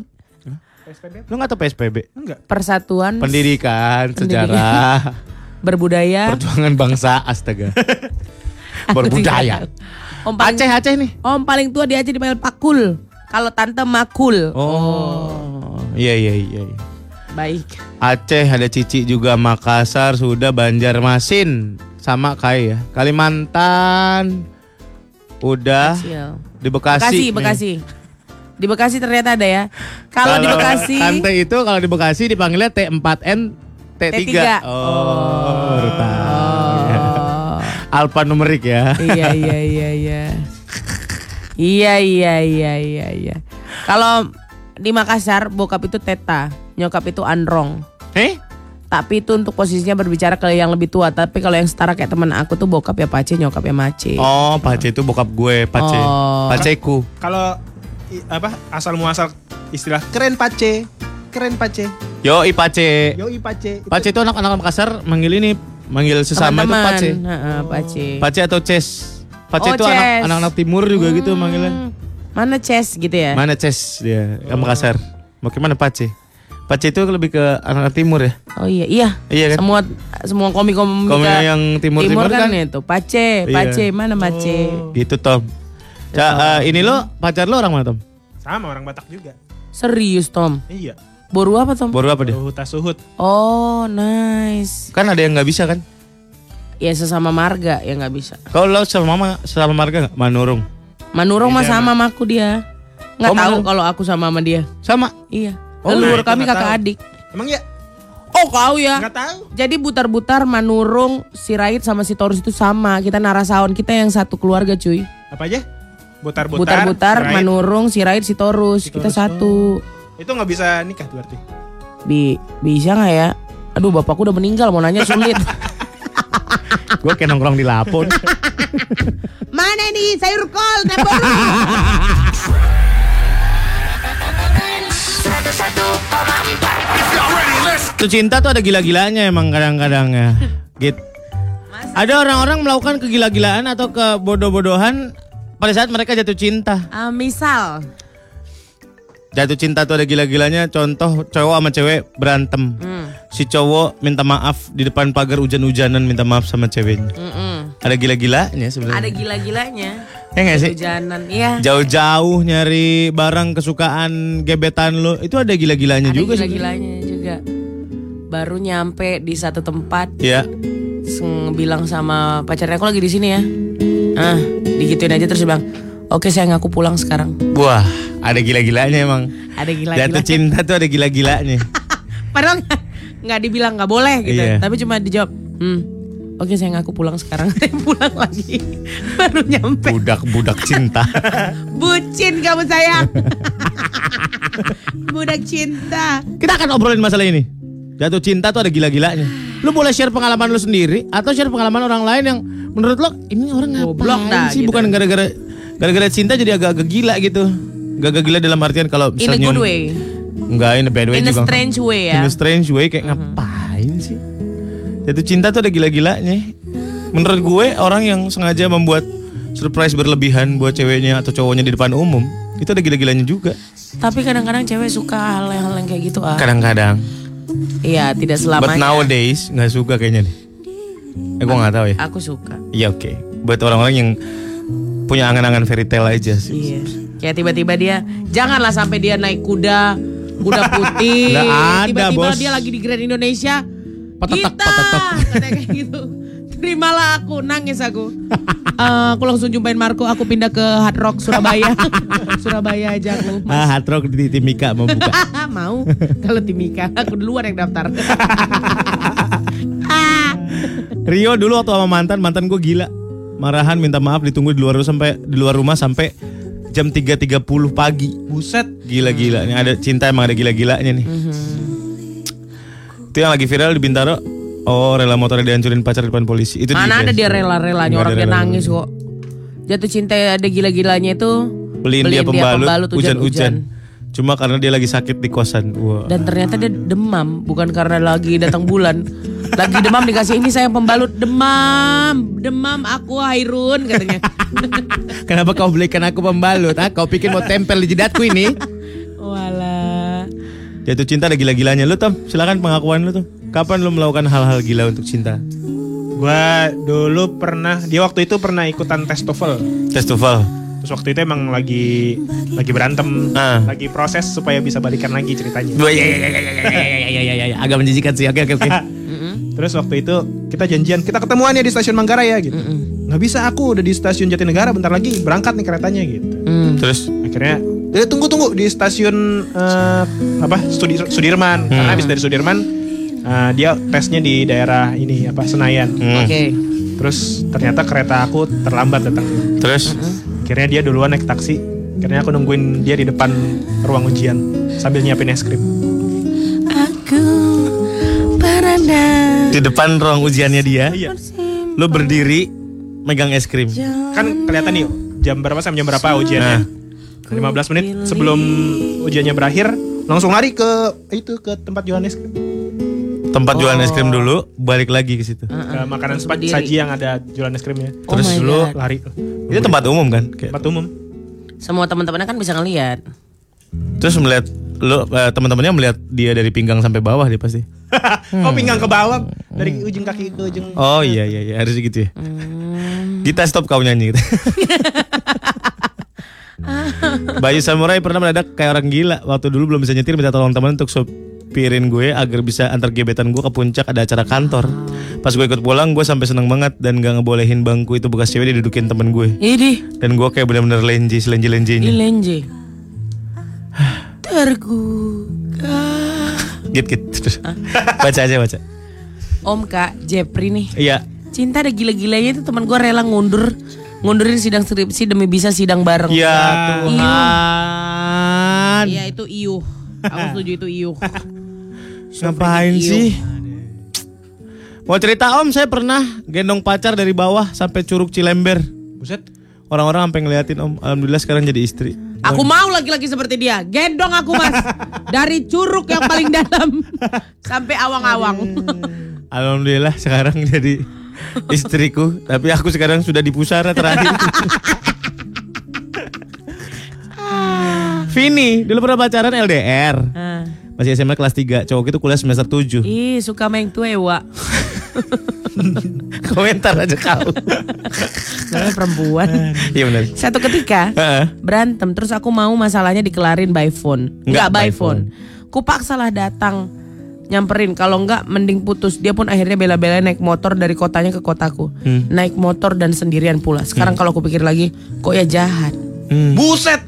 PSPB? Lu nggak tahu PSPB? Enggak. Persatuan Pendidikan, Pendidikan. sejarah, berbudaya. perjuangan bangsa, astaga. Berbudaya. Om paling, Aceh, Aceh nih. Om paling tua di Aceh dipanggil Pakul. Kalau tante Makul. Oh, iya iya iya. iya. Baik. Aceh ada Cici juga Makassar sudah Banjarmasin sama Kai ya. Kalimantan udah Kecil. di Bekasi. Bekasi, nih. Bekasi. Di Bekasi ternyata ada ya. Kalau di Bekasi Tante itu kalau di Bekasi dipanggilnya T4N T3. T3. Oh. Oh. Alphanumerik ya. iya iya iya iya. Iya iya iya iya iya. Kalau di Makassar bokap itu Teta, nyokap itu Androng. Eh? Tapi itu untuk posisinya berbicara ke yang lebih tua. Tapi kalau yang setara kayak teman aku tuh bokap ya Pace, nyokap ya Mace. Oh, Pace itu bokap gue, Pace. Oh. Paceku. Kalau apa asal muasal istilah keren pace, keren pace, Yo, Pace. yoi pace. Itu Pace itu anak-anak Makassar manggil ini, manggil sesama itu Teman-teman. Pace. Heeh, Pace. Pace atau Ces? Pace Oh, itu anak- anak-anak timur juga gitu Hmm, manggilnya. Mana Ces gitu ya? Mana Ces dia? Yang Makassar. Mau gimana Pace? Pace itu lebih ke anak-anak timur ya? Oh iya, iya. Iya kan? Semua semua komik-komik Komik yang timur-timur kan, kan? itu. Pace, Iya. Pace, mana Pace? Gitu Tom. Ca, eh, ini lo pacar lo orang mana Tom? sama orang Batak juga. Serius Tom. Iya. Boru apa Tom? Baru apa dia? Suhut suhut. Oh, nice. Kan ada yang nggak bisa kan? Ya sesama marga ya nggak bisa. Kalau lo sama mama sama marga nggak? Manurung. Manurung mah sama sama aku dia. Nggak Oh, tahu kalau aku sama sama dia. Sama. Iya. Oh, Leluhur nah, kami nggak kakak tahu. adik. Emang ya? Oh kau ya. Enggak tahu. Jadi butar-butar Manurung, Sirait sama si Torus itu sama. Kita narasawan kita yang satu keluarga cuy. Apa aja? Butar-butar. Butar-butar Sirait. Manurung, Sirait, si Torus. Si Kita satu. Itu nggak bisa nikah tuh berarti. Bi bisa nggak ya? Aduh bapakku udah meninggal mau nanya sulit. Gue kayak nongkrong di Lapon. Mana nih sayur kol? Tuh cinta tuh ada gila-gilanya emang kadang-kadang ya. Gitu. Ada orang-orang melakukan kegila-gilaan atau kebodoh-bodohan pada saat mereka jatuh cinta. Ah, misal. Jatuh cinta tuh ada gila-gilanya. Contoh cowok sama cewek berantem. Hmm. Si cowok minta maaf di depan pagar hujan-hujanan minta maaf sama ceweknya. Mm-mm. Ada gila-gilanya sebenarnya. Ada gila-gilanya. Ya nggak sih? Hujanan, iya. Jauh-jauh nyari barang kesukaan gebetan lo itu ada gila-gilanya Ada juga sih. gila-gilanya juga. baru nyampe di satu tempat Ya. terus bilang sama pacarnya aku lagi di sini ya. Ah, digituin aja terus dia bilang, "Oke, saya ngaku pulang sekarang." Wah, ada gila-gilanya emang. Ada Jatuh gila-gila. cinta tuh ada gila-gilanya. Padahal nggak- nggak dibilang nggak boleh gitu, Iya. tapi cuma dijawab, "Hmm, oke saya ngaku pulang sekarang." Saya pulang lagi, baru nyampe. Budak-budak cinta. Bucin kamu sayang. Budak cinta. Kita akan obrolin masalah ini. Jatuh cinta tuh ada gila-gilanya. Lu boleh share pengalaman lu sendiri atau share pengalaman orang lain yang menurut lo ini orang ngapain dah, sih gitu. bukan gara-gara gara-gara cinta jadi agak-agak gila gitu. Agak gila dalam artian kalau In a misalnya good way. Enggak, in a bad way In a juga. strange way ya. In a strange way kayak ngapain sih? Jatuh cinta tuh ada gila-gilanya. Menurut gue orang yang sengaja membuat surprise berlebihan buat ceweknya atau cowoknya di depan umum itu ada gila-gilanya juga. Tapi kadang-kadang cewek suka hal-hal yang kayak gitu ah. Kadang-kadang. Iya, tidak But selamanya. nowadays nggak suka kayaknya deh. Eh gue nggak tahu ya. Aku suka. Iya oke. Buat orang-orang yang punya angan-angan fairy tale aja sih. Iya. Kayak tiba-tiba dia, janganlah sampai dia naik kuda, kuda putih. Nggak ada, tiba-tiba Bos. dia lagi di Grand Indonesia. Petetek. katanya kayak gitu. Terimalah aku, nangis aku. Eh, aku langsung jumpain Marco, aku pindah ke Hard Rock Surabaya. Surabaya aja aku. Ah, hard rock di Timika mau buka. mau kalau Timika aku duluan yang daftar. Rio dulu waktu sama mantan, mantan gue gila. Marahan minta maaf ditunggu di luar rumah sampai di luar rumah sampai jam 3.30 pagi. Buset. Gila-gila nih ada cinta emang ada gila-gilanya nih. Itu yang lagi viral di Bintaro. Oh, rela motornya dihancurin pacar di depan polisi. Itu Mana ada di dia rela-relanya orang ada dia rela-relanya. nangis kok. Jatuh cinta ada gila-gilanya itu Beliin, dia pembalut, hujan-hujan. hujan-hujan. Cuma karena dia lagi sakit di kosan. Wah. Dan ternyata dia demam, bukan karena lagi datang bulan. Lagi demam dikasih ini saya pembalut demam, demam aku Hairun katanya. Kenapa kau belikan aku pembalut? Ah, kau pikir mau tempel di jidatku ini? Walah. Jatuh cinta ada gila-gilanya. Lu Tom, silakan pengakuan lu Tom. Kapan lo melakukan hal-hal gila untuk cinta? Gua dulu pernah, dia waktu itu pernah ikutan tes TOEFL. Tes TOEFL. Terus waktu itu emang lagi lagi berantem, uh. lagi proses supaya bisa balikan lagi ceritanya. Iya iya iya, iya iya iya iya iya iya iya agak menjijikan sih. Oke oke oke. Terus waktu itu kita janjian, kita ketemuannya di stasiun Manggarai ya gitu. Mm-mm. Nggak bisa aku udah di stasiun Jatinegara bentar lagi berangkat nih keretanya gitu. Mm. Terus akhirnya eh, tunggu tunggu di stasiun uh, apa Sudir Sudirman. hmm. Karena habis dari Sudirman eh, dia tesnya di daerah ini apa Senayan. Hmm. Oke. Terus ternyata kereta aku terlambat datang. Terus Akhirnya dia duluan naik taksi. Akhirnya aku nungguin dia di depan ruang ujian sambil nyiapin es krim. Aku berada di depan ruang ujiannya dia, Iya. lu berdiri megang es krim. Kan kelihatan nih jam berapa sampai jam berapa ujiannya. 15 menit sebelum ujiannya berakhir langsung lari ke itu ke tempat jualan Tempat jualan es krim dulu, balik lagi ke situ. Ke makanan sepat saji yang ada jualan es krimnya. Oh Terus dulu God. Lari. itu tempat umum kan? Kayak- Tempat umum. Semua teman-temannya kan bisa ngelihat. Terus melihat lu eh, teman-temannya melihat dia dari pinggang sampai bawah dia pasti. Oh pinggang ke bawah dari ujung kaki ke ujung. Oh iya iya iya harus gitu ya. Hmm. Kita stop kau nyanyi. gitu. Bayu Samurai pernah mendadak kayak orang gila waktu dulu belum bisa nyetir minta tolong teman untuk sopirin gue agar bisa antar gebetan gue ke puncak ada acara kantor. Pas gue ikut pulang gue sampai seneng banget dan gak ngebolehin bangku itu bekas cewek didudukin temen gue. Ini Dan gue kayak bener-bener lenji, selenji lenjinya. Ilenje. Tergugah. Git git. Baca aja baca. Om Kak Jepri nih. Iya. Cinta ada gila-gilanya itu teman gue rela ngundur ngundurin sidang skripsi demi bisa sidang bareng. Ya Iya. Tuhan. Iya itu iuh. Aku setuju itu iuh. Ngapain sih? Mau cerita om, saya pernah gendong pacar dari bawah sampai Curug Cilember. Buset. Orang-orang sampai ngeliatin om. Alhamdulillah sekarang jadi istri. Aku mau laki-laki seperti dia. Gendong aku mas. Dari curug yang paling dalam sampai awang-awang. Alhamdulillah sekarang jadi istriku. Tapi aku sekarang sudah di pusara terakhir. Vini, dulu pernah pacaran LDR. Ah. Masih SMA kelas 3, cowok itu kuliah semester 7. Ih suka main tuewa. Komentar aja kau. Namanya perempuan. Iya benar. Satu ketika berantem terus aku mau masalahnya dikelarin by phone. Nggak Enggak by by phone. Kupaksalah datang nyamperin kalau enggak mending putus dia pun akhirnya bela-belain naik motor dari kotanya ke kotaku Hmm. naik motor dan sendirian pula sekarang kalau aku pikir lagi kok ya jahat Buset.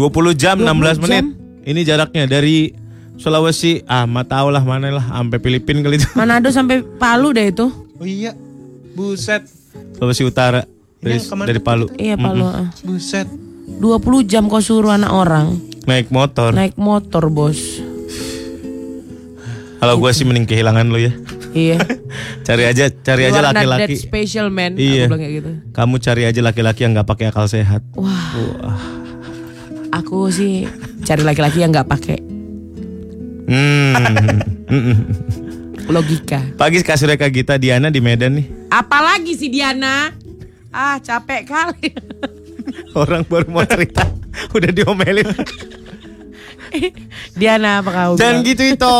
20 jam 16 20 menit. jam. Ini jaraknya dari Sulawesi, ah mah tau lah mana lah, sampai Filipina kali itu. Manado sampai Palu deh itu Oh iya. Buset. Sulawesi Utara dari, Iya, ke mana? dari Palu. iya Palu ah. Buset. 20 jam kau suruh anak orang Naik motor. naik motor bos Kalau gue sih mending kehilangan lo ya. iya Cari aja, cari You aja laki-laki. special man Iya. aku bilang kayak gitu Kamu cari aja laki-laki yang nggak pakai akal sehat. wah aku sih cari laki-laki yang nggak pakai Hmm. Logika Pagi kasih Reka Gita Diana di Medan nih. apalagi si Diana ah capek kali Orang baru mau cerita, udah diomelin. Diana apa kamu Jangan bilang? gitu itu.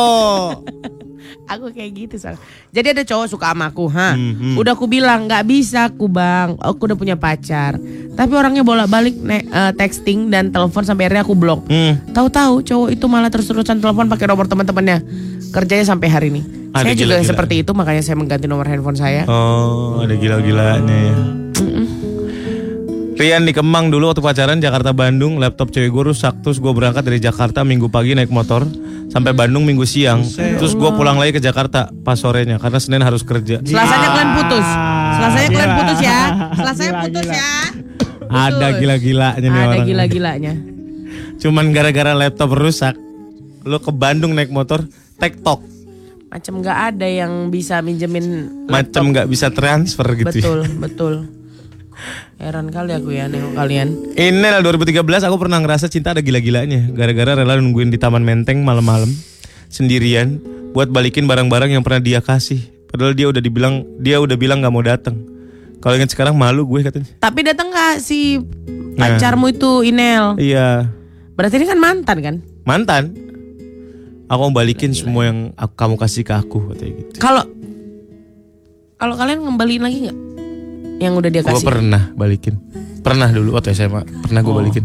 Aku kayak gitu soalnya. Jadi ada cowok suka sama aku, ha. Hmm, Udah aku bilang nggak bisa aku bang. Aku udah punya pacar. Tapi orangnya bolak-balik eh, texting dan telepon sampai akhirnya aku blok. Hmm. Tahu-tahu cowok itu malah terus-terusan telepon pakai nomor teman-temannya. Kerjanya sampai hari ini. Ada saya juga gila-gilaan. seperti itu makanya saya mengganti nomor handphone saya. Oh, ada gila-gilanya ya. Rian di Kemang dulu waktu pacaran Jakarta Bandung laptop cewek gue rusak terus gue berangkat dari Jakarta minggu pagi naik motor sampai Bandung minggu siang terus gue pulang lagi ke Jakarta pas sorenya karena Senin harus kerja Selasanya kalian putus. Selasanya kalian putus ya. Selasanya putus gila. ya. ada Putus. gila-gilanya nih Ada orang gila-gilanya. cuman gara-gara laptop rusak lo ke Bandung naik motor tektok Macam nggak ada yang bisa minjemin macam nggak bisa transfer gitu ya. Betul, betul. Heran kali aku ya nengok kalian. Ini lah 2013 aku pernah ngerasa cinta ada gila-gilanya. Gara-gara rela nungguin di Taman Menteng malam-malam Sendirian Buat balikin barang-barang yang pernah dia kasih. Padahal dia udah dibilang Dia udah bilang gak mau datang Kalau inget sekarang malu gue katanya. Tapi datang nggak si pacarmu itu Inel? Iya. Berarti ini kan mantan kan? Mantan. Aku mau balikin semua yang aku, kamu kasih ke aku katanya gitu. Kalau kalau kalian ngembaliin lagi nggak? Yang udah dia Gue kasih? pernah balikin Pernah dulu waktu SMA Pernah gue balikin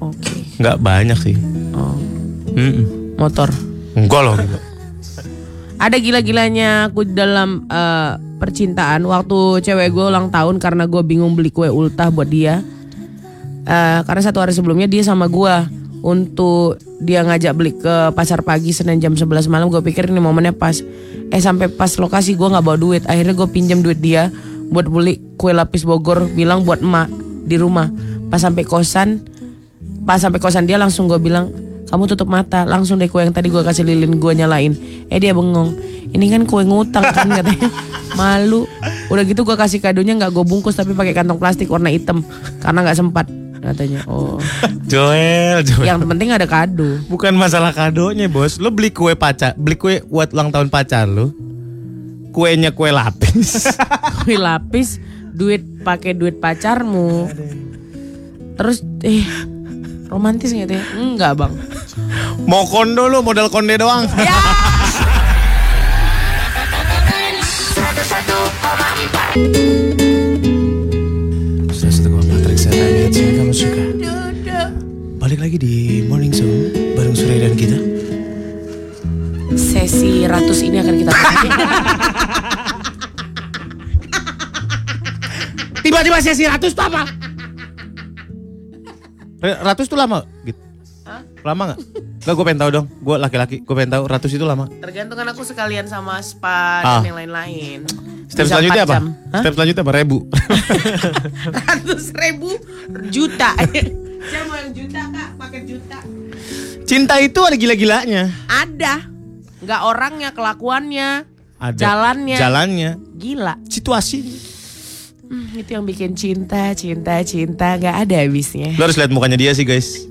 Oke. Nggak banyak sih Oh, Mm-mm. motor. Enggak loh gila. Ada gila-gilanya aku dalam eh, percintaan waktu cewek gue ulang tahun karena gue bingung beli kue ultah buat dia. Eh, karena satu hari sebelumnya dia sama gue untuk dia ngajak beli ke pasar pagi Senin jam 11 malam gue pikir ini momennya pas. Eh sampai pas lokasi gue nggak bawa duit. Akhirnya gue pinjam duit dia buat beli kue lapis Bogor bilang buat emak di rumah. Pas sampai kosan, pas sampai kosan dia langsung gue bilang kamu tutup mata. Langsung deh kue yang tadi gue kasih lilin gue nyalain. Eh dia bengong. Ini kan kue ngutang kan katanya. Malu. Udah gitu gue kasih kadonya nggak gue bungkus tapi pakai kantong plastik warna hitam karena nggak sempat katanya. Oh. Joel, Joel. Yang penting ada kado. Bukan masalah kadonya bos. Lo beli kue pacar Beli kue buat ulang tahun pacar lo Kuenya kue lapis. Kue lapis duit pakai duit pacarmu. Terus eh romantis nggak ya enggak bang. Mau kondo lo modal konde doang. Satu koma empat Reksadana Hits yang kamu suka? Balik lagi di Morning Show Bareng Surya dan kita sesi ratus ini akan kita Tiba-tiba sesi ratus tuh apa? Ratus tuh lama gitu. Lama gak? Gak gue pengen tahu dong Gue laki-laki Gue pengen tahu ratus itu lama tergantung kan aku sekalian sama spa Ah. dan yang lain-lain Step Bisa selanjutnya apa? jam. Hah? Step selanjutnya apa? Rebu ratus ribu juta saya mau yang juta kak pakai juta Cinta itu ada gila-gilanya ada nggak orangnya kelakuannya Ada Jalannya. Jalannya. Gila. Situasi. Hmm, itu yang bikin cinta cinta cinta. Nggak ada habisnya. Lo harus lihat mukanya dia sih guys.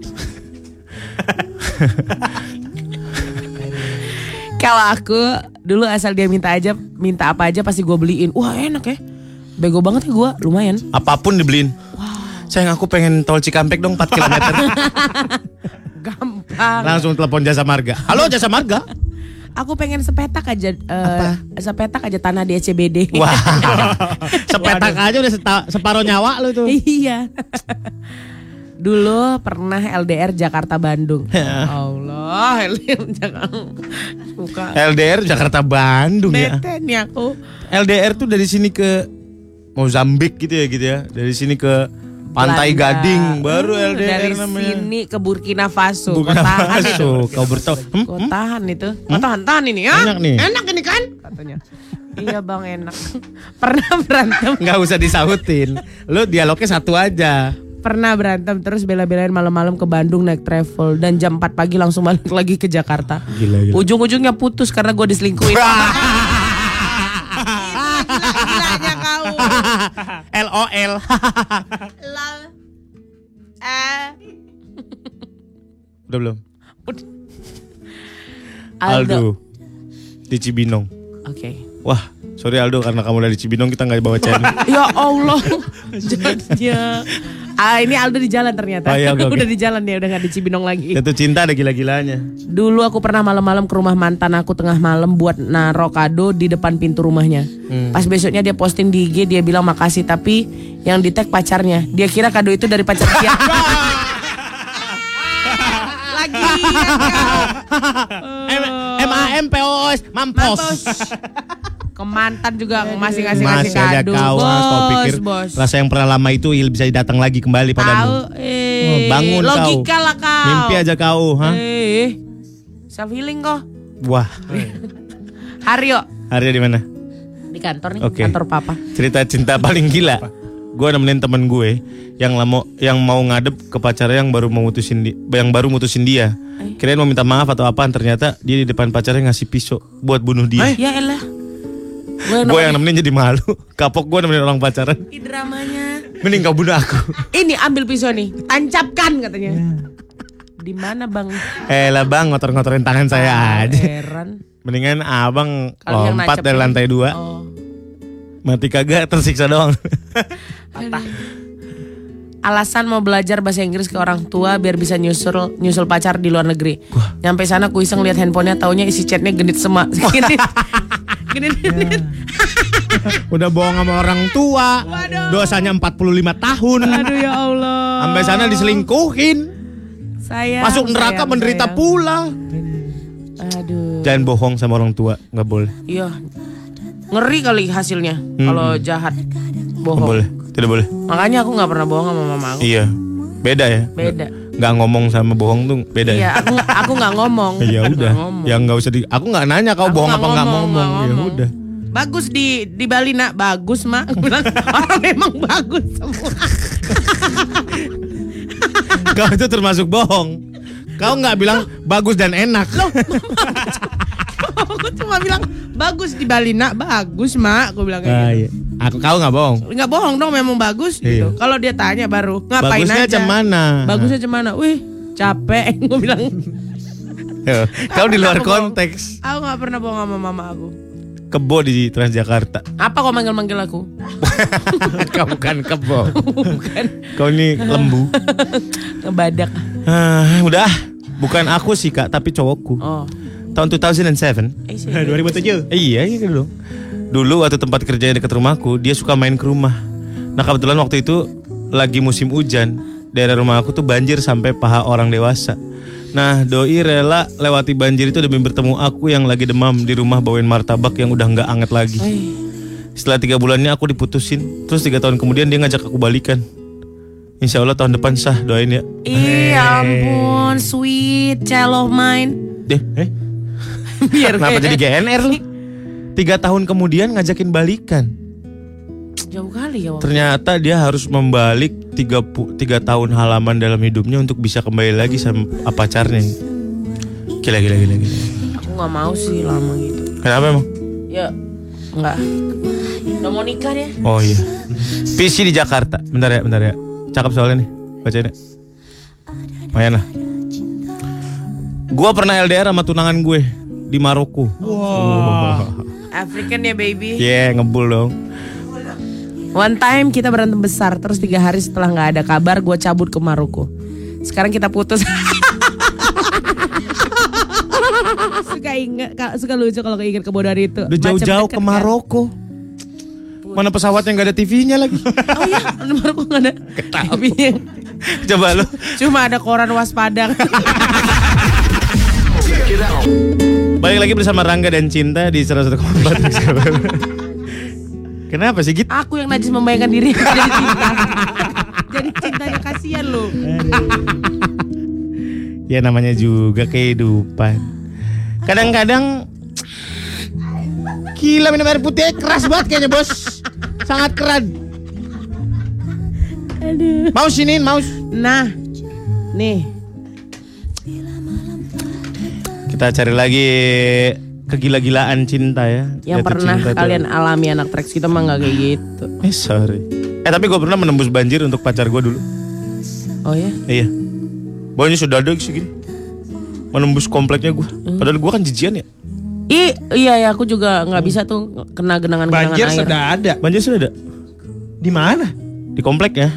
Kalau aku dulu asal dia minta aja minta apa aja pasti gue beliin. Wah enak ya. Bego banget ya gue lumayan. Apa pun dibeliin. Sayang aku pengen tol Cikampek dong 4 km gampang. Langsung telepon jasa marga. Halo jasa marga aku pengen sepetak aja eh, sepetak aja tanah di SCBD Wah Sepetak aja udah seta- separuh nyawa lo tuh iya Dulu pernah LDR Jakarta Bandung. Allah, LDR Jakarta. Suka. LDR Jakarta Bandung ya. Bete nih aku. LDR tuh dari sini ke Mozambik gitu ya gitu ya. Dari sini ke Pantai Belanda. Gading baru Hmm, LDR Dari namanya. sini ke Burkina Faso. Burkina itu. Faso. Kau bertahu. Hmm? Kau tahan itu. Kau tahan, tahan ini ya. Enak nih. Enak ini kan? Katanya. iya bang enak. Pernah berantem. Nggak usah disautin. Lu dialognya satu aja. Pernah berantem terus bela-belain malam-malam ke Bandung naik travel dan jam 4 pagi langsung balik lagi ke Jakarta. Gila, gila. Ujung-ujungnya putus karena gue diselingkuhin. Gila-gilanya kau. LOL. Lol. Eh. Udah belum? Aldo. Aldo. Di Cibinong. Oke. Wah, sorry Aldo karena kamu udah di Cibinong kita nggak bawa channel. Ya Allah. Jadinya. Ah ini Aldo di jalan ternyata. Oh, iya, oke, oke. udah di jalan dia udah nggak di Cibinong lagi. Itu cinta ada gila-gilanya. Dulu aku pernah malam-malam ke rumah mantan aku tengah malam buat naro kado di depan pintu rumahnya. Hmm. Pas besoknya dia posting di IG dia bilang makasih tapi yang di tag pacarnya. Dia kira kado itu dari pacar dia. Lagi M A M P O S mampos. Ke mantan juga masih ngasih ngasih Masih ada kado. kau, Mas. kau pikir bos. rasa yang pernah lama itu il bisa datang lagi kembali padamu. eh, Oh, bangun kau. logika lah kau. Mimpi aja kau, ha? Eh, self healing kok. Wah, Haryo hari di mana? di kantor nih, Oke. kantor papa. Cerita cinta paling gila. Gue nemenin temen gue yang lama yang mau ngadep ke pacarnya yang baru mau mutusin di, yang baru mutusin dia. Kirain mau minta maaf atau apaan ternyata dia di depan pacarnya ngasih pisau buat bunuh dia. Ya elah. Gue yang nemenin jadi malu. Kapok gue nemenin orang pacaran. Ih, dramanya. Mending kau bunuh aku. Ini ambil pisau nih, tancapkan katanya. Di mana bang? Eh lah bang ngotor-ngotorin tangan saya aja. Heran. Mendingan abang yang lompat dari ini. lantai dua. Oh. Mati kagak tersiksa doang. Alasan mau belajar bahasa Inggris ke orang tua biar bisa nyusul nyusul pacar di luar negeri. Nyampe sana ku iseng lihat handphonenya taunya isi chatnya genit semak. Genit. genit. Udah bohong sama orang tua. Dosanya 45 tahun. Aduh ya Allah. Sampai sana diselingkuhin. Sayang. Masuk neraka sayang, menderita sayang. pula. Aduh. Jangan bohong sama orang tua, nggak boleh. Iya. Ngeri kali hasilnya kalau jahat. Nggak Bohong. boleh, tidak boleh. Makanya aku nggak pernah bohong sama mama aku. Iya, beda ya. Beda. Nggak ngomong sama bohong tuh beda Iya, ya. aku aku nggak ngomong. Ya udah, ngomong. ya nggak usah di. Aku nggak nanya kau Aku bohong apa nggak ngomong, ngomong. nggak Ya ngomong. udah. Bagus di di Bali nak, bagus mak. Bilang orang memang bagus semua. Kau itu termasuk bohong. Kau nggak bilang bagus dan enak. Aku cuma bilang bagus di Bali nak, bagus mak. Aku bilang kayak Ah, gitu. iya. Aku kau nggak bohong. Nggak bohong dong, memang bagus gitu. Iya. Kalau dia tanya baru ngapain Bagusnya aja? cemana? Bagusnya cemana? Wih, capek. Gue bilang. Kau di luar Aku bohong. konteks. Aku nggak pernah bohong sama mama aku. Kebo di Transjakarta. Apa kau manggil-manggil aku? kau bukan kebo. Bukan Kau ini lembu. ngebadak. Ah, udah. Bukan aku sih kak, tapi cowokku. Oh, Tahun 2007. eh sih. 2007. Eh, iya, iya dulu. Dulu waktu tempat kerja dekat rumahku, dia suka main ke rumah. Nah kebetulan waktu itu lagi musim hujan. Daerah rumah aku tuh banjir sampai paha orang dewasa. Nah doi rela lewati banjir itu demi bertemu aku yang lagi demam di rumah bawain martabak yang udah nggak anget lagi. Setelah tiga bulannya aku diputusin, terus tiga tahun kemudian dia ngajak aku balikan. Insya Allah tahun depan sah doain ya. Iya ampun, sweet child of mine. Deh, eh? Biar Kenapa jadi GNR lu? Tiga tahun kemudian ngajakin balikan. jauh kali ya. Wak. Ternyata dia harus membalik tiga, tiga tahun halaman dalam hidupnya untuk bisa kembali lagi sama pacarnya. Gila, gila, gila, gila. Aku nggak mau sih lama gitu. Kenapa emang? Ya, nggak. Udah mau nikah dia? Oh iya. PC di Jakarta. Bentar ya, bentar ya. Cakep soalnya nih. Bacain ya. Lumayan lah. Gua pernah LDR sama tunangan gue di Maroko. African ya baby. Yeah, ngebul dong. One time kita berantem besar, terus tiga hari setelah nggak ada kabar, gue cabut ke Maroko. Sekarang kita putus. suka inget, ka- suka lucu kalau keinget kebodohan itu. Udah jauh-jauh ke kan? Maroko. Mana pesawat yang gak ada TV-nya lagi? Oh iya, aku nggak ada. Tapi Coba lu. cuma ada koran waspada. Balik lagi bersama Rangga dan Cinta di 101,4 Kenapa sih gitu? aku yang najis membayangkan diri jadi cinta. jadi cintanya kasihan lo. Ya namanya juga kehidupan. Kadang-kadang Gila minum air putih keras banget kayaknya bos Sangat keras Maus sini maus Nah, nih Kita cari lagi kegila-gilaan cinta ya yang Jatuh pernah cinta tuh. kalian alami anak tracks kita mah nggak kayak gitu. Eh sorry Eh tapi gue pernah menembus banjir untuk pacar gue dulu Oh ya? Iya Bawahnya sudah ada segini Menembus kompleknya gue Padahal gue kan jijian ya I, iya ya aku juga nggak bisa tuh kena genangan-genangan Banjir air. sudah ada. Banjir sudah ada Di mana? Di komplek ya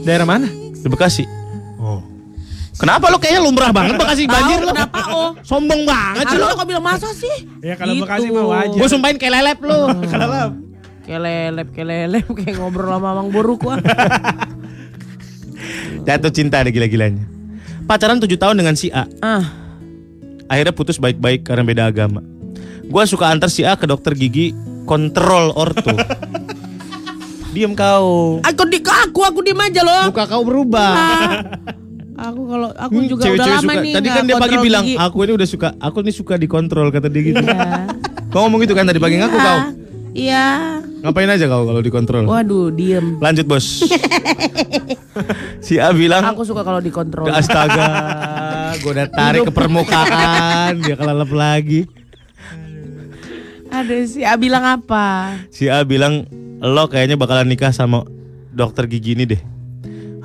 Daerah mana? Di Bekasi Oh Kenapa lo kayaknya lumrah banget Bekasi? Banjir lo. kenapa oh? Sombong banget sih lo. kau bilang masa sih? Ya kalau Gitu. Bekasi mah wajar. Gue sumpahin kayak lelep lo. Kayak lelep, kayak lelep, kayak ngobrol sama Mang Boruk gua. Jatuh cinta ada gila-gilanya. Pacaran 7 tahun dengan si A. Ah, Akhirnya putus baik-baik karena beda agama. Gua suka antar si A ke dokter gigi Kontrol orto. Diem kau. Aku di aku aku diem aja loh. Muka kau berubah Aku kalau aku Hmm, juga udah cewek-cewek lama suka. nih. Tadi kan dia pagi kontrol bilang gigi. Aku ini udah suka Aku ini suka dikontrol kata dia gitu Iya. Kau ngomong gitu kan tadi pagi ngaku kau Iya. Ngapain aja kau kalau dikontrol Waduh, diem. Lanjut bos Si A bilang Aku suka kalau dikontrol. Astaga Gue udah tarik ke permukaan Dia kelelep lagi Ada si A bilang apa? Si A bilang Lo kayaknya bakalan nikah sama dokter gigi ini deh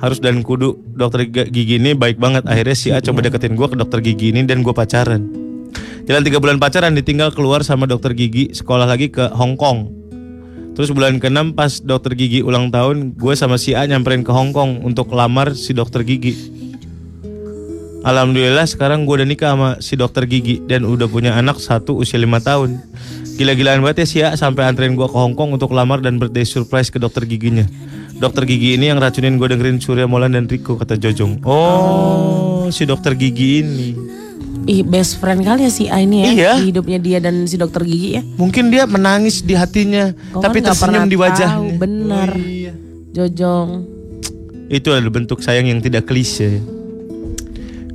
Harus dan kudu dokter gi- gigi ini baik banget. Akhirnya si A coba deketin gue ke dokter gigi ini Dan gue pacaran. Jalan tiga bulan pacaran ditinggal keluar sama dokter gigi Sekolah lagi ke Hong Kong. Terus bulan ke-6 pas dokter gigi ulang tahun Gue sama si A nyamperin ke Hong Kong Untuk lamar si dokter gigi. Alhamdulillah sekarang gue udah nikah sama si dokter gigi Dan udah punya anak satu usia lima tahun. Gila-gilaan banget ya si A Sampai anterin gue ke Hong Kong untuk lamar dan birthday surprise ke dokter giginya Dokter gigi ini yang racunin gue dengerin Surya Molan dan Riko kata Jojong Oh si dokter gigi ini Ih, best friend kali ya si A ini ya. Iya. Di hidupnya dia dan si dokter gigi ya. Mungkin dia menangis di hatinya Kau Tapi kan tersenyum pernah di wajahnya tahu, bener. Oh, iya. Jojong. Itu adalah bentuk sayang yang tidak klise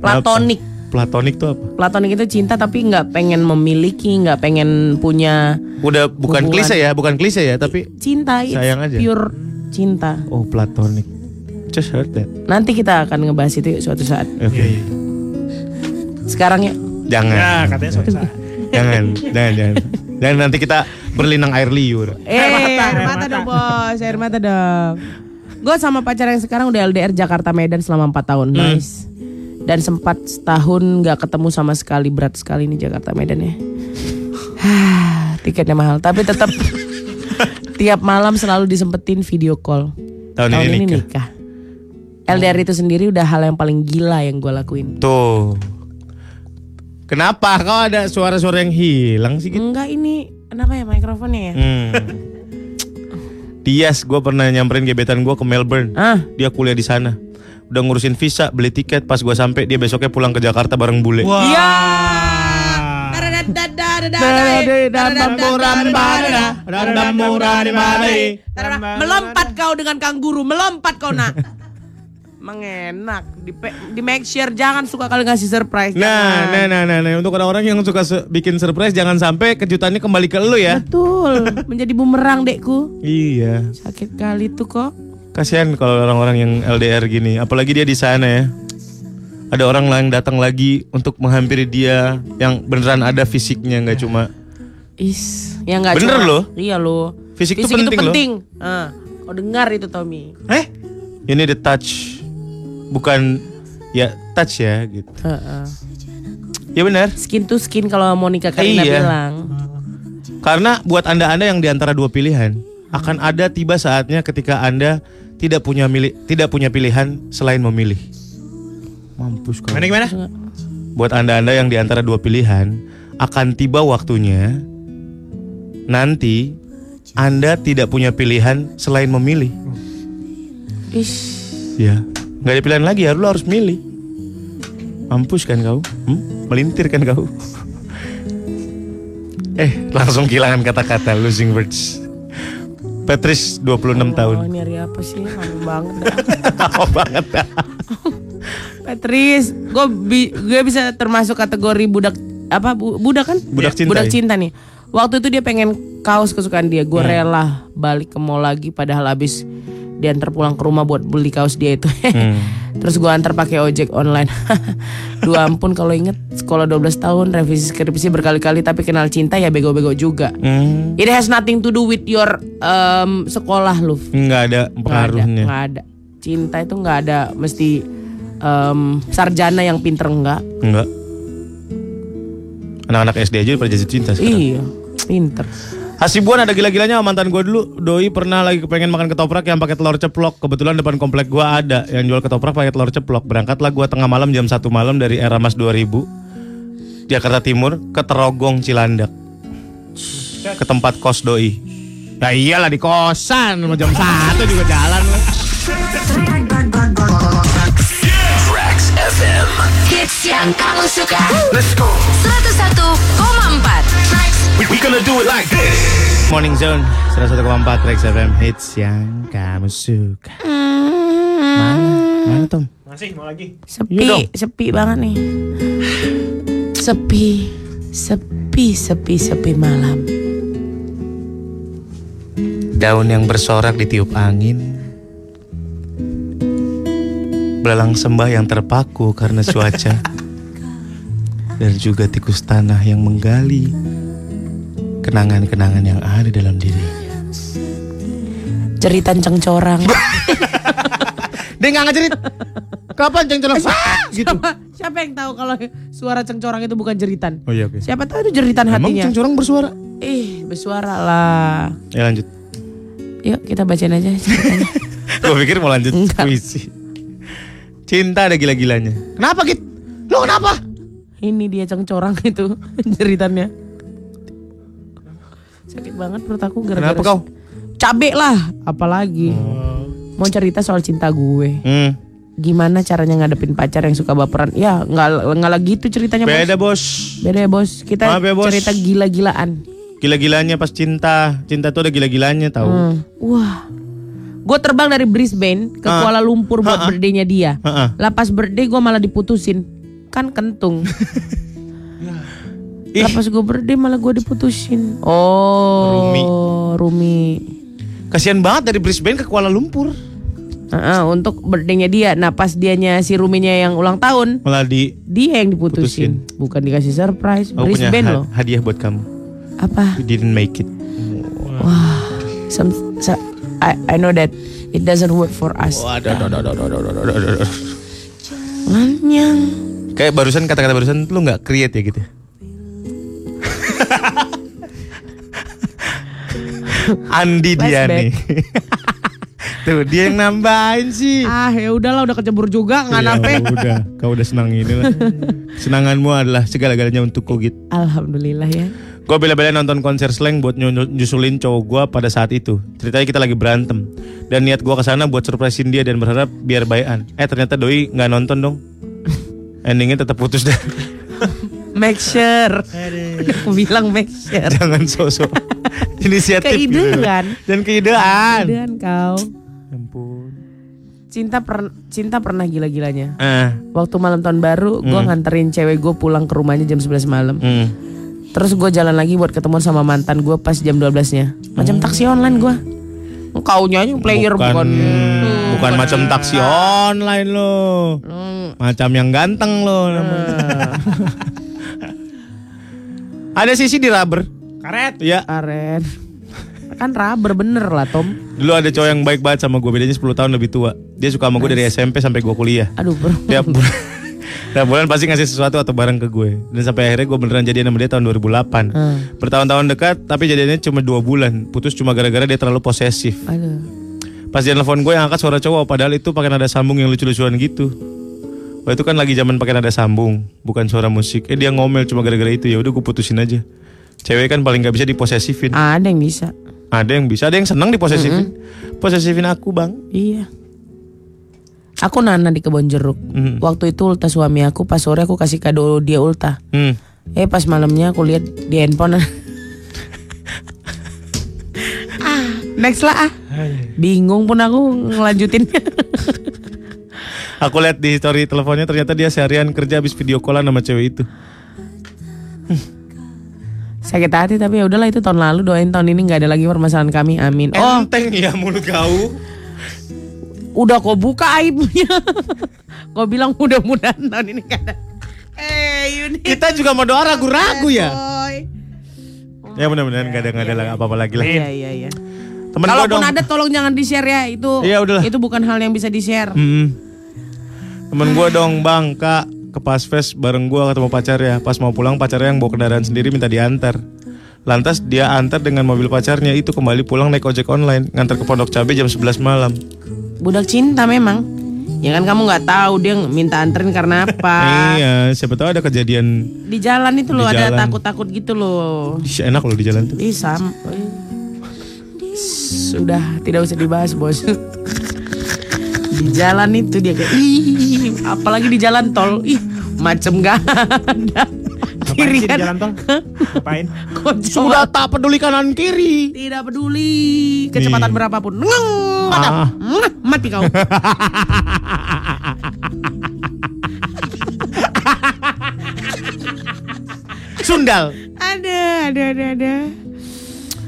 Platonik. Platonik tuh apa? Platonik itu cinta tapi nggak pengen memiliki, nggak pengen punya Udah bukan Hubungan. klise ya, bukan klise ya, tapi cinta. Sayang aja. Pure cinta. oh platonik. Just heard that. Nanti kita akan ngebahas itu yuk suatu saat. Oke. Sekarang ya. Jangan. Ya katanya suatu saat. jangan, jangan, jangan. Jangan nanti kita berlinang air liur. Eh, air mata, dong bos, air mata dong. Gue sama pacar yang sekarang udah LDR Jakarta Medan selama 4 tahun, nice. Dan sempat setahun nggak ketemu sama sekali, berat sekali nih Jakarta Medan ya. Tiketnya mahal, tapi tetap tiap malam selalu disempetin video call. Tahun, ini, nikah. LDR itu sendiri udah hal yang paling gila yang gue lakuin. Tuh. Kenapa kau ada suara-suara yang hilang sih gitu? Enggak ini, kenapa ya mikrofonnya ya? Hmm. Tias, gue pernah nyamperin gebetan gue ke Melbourne. Ah, Dia kuliah di sana. Udah ngurusin visa, beli tiket. Pas gue sampai, dia besoknya pulang ke Jakarta bareng bule. iya. Melompat kau dengan kanguru, melompat kau nak. Mengenak, di, pe- di make sure jangan suka kali ngasih surprise. Nah, nah, nah, nah, nah, untuk orang-orang yang suka se- bikin surprise, jangan sampai kejutannya kembali ke lu ya. Betul, menjadi bumerang dekku. Iya, Sakit kali tuh kok. kasihan kalau orang-orang yang LDR gini, apalagi dia di sana ya. Ada orang lain datang lagi untuk menghampiri dia yang beneran ada fisiknya, nggak cuma Is, ya nggak Bener cuma- loh. Iya loh. Fisik tuh itu penting loh. penting. Ah, kau dengar itu Tommy. Eh? ini the touch, bukan ya touch ya gitu. Heeh. Ya benar. Skin to skin kalau Monica Karina Iya. bilang. Karena buat anda-anda yang di antara dua pilihan, akan ada tiba saatnya ketika anda tidak punya milih, tidak punya pilihan selain memilih. Mampus kau. Gimana gimana? Buat anda-anda yang di antara dua pilihan, akan tiba waktunya nanti Anda tidak punya pilihan selain memilih. Ish. Ya, nggak ada pilihan lagi, ya, lu harus milih. Mampus kan kau? Hmm? Melintir kan kau? eh, langsung kehilangan kata-kata losing words. Patrice 26 tahun. Oh, ini hari apa sih? Lama banget. dah. Lama banget dah. Patrice, gue bi- gue bisa termasuk kategori budak apa bu- budak kan? Budak cinta, Budak ya? cinta nih. Waktu itu dia pengen kaos kesukaan dia, gue rela balik ke mall lagi padahal habis diantar pulang ke rumah buat beli kaos dia itu. Terus gue antar pakai ojek online. Dua ampun kalau inget sekolah 12 tahun revisi skripsi berkali-kali tapi kenal cinta ya bego-bego juga. Hmm, It has nothing to do with your um, sekolah lu. nggak ada Nggak ada, pengaruhnya. nggak ada. Cinta itu nggak ada mesti em, sarjana yang pinter enggak. Enggak. Anak-anak SD aja pada jatuh cinta sekarang. Iya, pinter. Hasibuan ada gila-gilanya sama mantan gue dulu. Doi pernah lagi kepengen makan ketoprak yang pakai telur ceplok. Kebetulan depan komplek gue ada yang jual ketoprak pakai telur ceplok. Berangkatlah gue tengah malam jam 1 malam dari era Mas 2000 Jakarta Timur ke Terogong Cilandak. Ke tempat kos doi. Ya iyalah di kosan jam 1 juga jalan lah. Tracks. Hits yang kamu suka. Let's go. 101,4 Tracks We, we gonna do it like this. Morning Zone 101,4 Trax FM hits yang kamu suka. Mana? Mana Tom? Masih mau lagi. Sepi, Iya dong. sepi banget nih. Sepi, sepi, sepi, sepi malam. Daun yang bersorak ditiup angin Belalang sembah yang terpaku karena cuaca Dan juga tikus tanah yang menggali Kenangan-kenangan yang ada dalam dirinya Jeritan cengcorang. Dia gak ngejerit Kapan cengcorang? gitu siapa, siapa yang tahu kalau suara cengcorang itu bukan jeritan? Oh iya oke Siapa tahu itu jeritan Emang hatinya. cengcorang bersuara? Ih, bersuara lah. Ya lanjut Yuk kita bacain aja. Gue pikir mau lanjut Enggak. puisi Cinta ada gila-gilanya Kenapa Git? Lo kenapa? Ini dia cengcorang itu jeritannya. Sakit banget perut aku gara-gara Kenapa kau? Cabe lah, apalagi. Mau cerita soal cinta gue. Hmm, Gimana caranya ngadepin pacar yang suka baperan? Ya, nggak nggak lagi itu ceritanya, Bos. beda bos Beda ya, Bos. Kita Maaf ya, Bos. cerita gila-gilaan. Gila-gilanya pas cinta Cinta tuh ada gila-gilanya tahu. Hmm. Wah. Gue terbang dari Brisbane ke Ah. Kuala Lumpur buat Ha-ha. birthday-nya dia. Ha-ha. Lah pas birthday gue malah diputusin. Kan kentung. Ih. Lah pas gue birthday malah gue diputusin. Oh. Rumi. Rumi. Kasihan banget dari Brisbane ke Kuala Lumpur. Heeh, untuk birthday-nya dia. Nah pas dianya si Ruminya yang ulang tahun. Malah di Dia yang diputusin. Bukan dikasih surprise. punya Brisbane ha- loh. hadiah buat kamu. Apa? You didn't make it. Some, so- I, I know that it doesn't work for us. Lanyang. Kayak barusan kata-kata barusan lu nggak create ya gitu. Andi dia Flashback. nih. Tuh dia yang nambahin sih. Ah ya udahlah udah kecebur juga nggak Ya nape. udah, kau udah senang ini lah. Senanganmu adalah segala-galanya untukku gitu. Alhamdulillah ya. Gue bela-belain nonton konser slang buat nyu- nyusulin cowok gue pada saat itu. Ceritanya kita lagi berantem. Dan niat gue ke sana buat surprisein dia dan berharap biar bayan. Eh ternyata doi nggak nonton dong. Endingnya tetap putus dah. Make sure. Aku bilang make sure. Jangan sosok inisiatif gitu. Keidean. Dan keidean. Dan kau. Ampun. Cinta per, cinta pernah gila-gilanya. Ah, Waktu malam tahun baru, gue nganterin cewek gue pulang ke rumahnya jam 11 malam. hmm. Terus gue jalan lagi buat ketemu sama mantan gue pas jam 12-nya. Macam taksi online gue. Kau nyanyi player bukan bukan. bukan macam taksi online lo. Macam yang ganteng lo namanya. Ada sisi di rubber. Karet. Ya. Karen. Kan rubber bener lah Tom. Dulu ada cowok yang baik banget sama gue, bedanya 10 tahun lebih tua. Dia suka sama gue dari SMP sampai gue kuliah. Aduh bro. Tiap tiap bulan pasti ngasih sesuatu atau barang ke gue. Dan sampai akhirnya gue beneran jadian sama dia tahun 2008. Hmm. Bertahun-tahun dekat, tapi jadiannya cuma dua bulan. Putus cuma gara-gara dia terlalu posesif. Aduh. Pas dia nelfon gue yang angkat suara cowok, padahal itu pakai nada sambung yang lucu-lucuan gitu. Wah itu kan lagi zaman pakai nada sambung, bukan suara musik. Eh dia ngomel cuma gara-gara itu ya udah gue putusin aja. Cewek kan paling nggak bisa diposesifin. Ada yang bisa. Ada yang bisa, ada yang senang diposesifin. Posesifin aku, Bang. Iya. Aku Nana di kebun jeruk. Hmm. Waktu itu ulta suami aku pas sore aku kasih kado dia ulta. Hmm. Eh pas malamnya aku lihat di handphone. ah, next lah ah. Bingung pun aku ngelanjutin. Aku lihat di story teleponnya ternyata dia seharian kerja habis video callan sama cewek itu. Sakit hati tapi ya udahlah itu tahun lalu doain tahun ini nggak ada lagi permasalahan kami. Amin. Oh, Enteng ya mulut kau. Udah kau buka aibnya. kau bilang mudah-mudahan tahun ini nggak ada. Eh, Yuni. Kita juga mau doa ragu-ragu ya. Boy. Ya mudah-mudahan gak ada nggak ada apa-apa lagi lah. Iya iya iya. Temen Kalaupun dong. ada tolong jangan di share ya itu. Iya, udahlah. Itu bukan hal yang bisa di share. Mm-mm. Temen gue dong bang kak ke Pasves bareng gue ketemu pacarnya Pas mau pulang pacarnya yang bawa kendaraan sendiri minta diantar Lantas dia antar dengan mobil pacarnya itu kembali pulang naik ojek online Ngantar ke Pondok Cabe jam 11 malam Budak cinta memang. Ya kan kamu nggak tahu dia minta anterin karena apa. Iya siapa tahu ada kejadian Di jalan itu loh ada takut-takut gitu loh. Ih, enak loh di jalan tuh Ih sam. Sudah tidak usah dibahas bos. di jalan itu dia kayak ih apalagi di jalan tol ih macem gak ada kiri sih di kan? jalan tol? Ngapain? Sudah tak peduli kanan kiri. Tidak peduli. Kecepatan Nih. berapapun. Ngeng, mata. Ah. Mati kau. Sundal. Ada ada ada ada.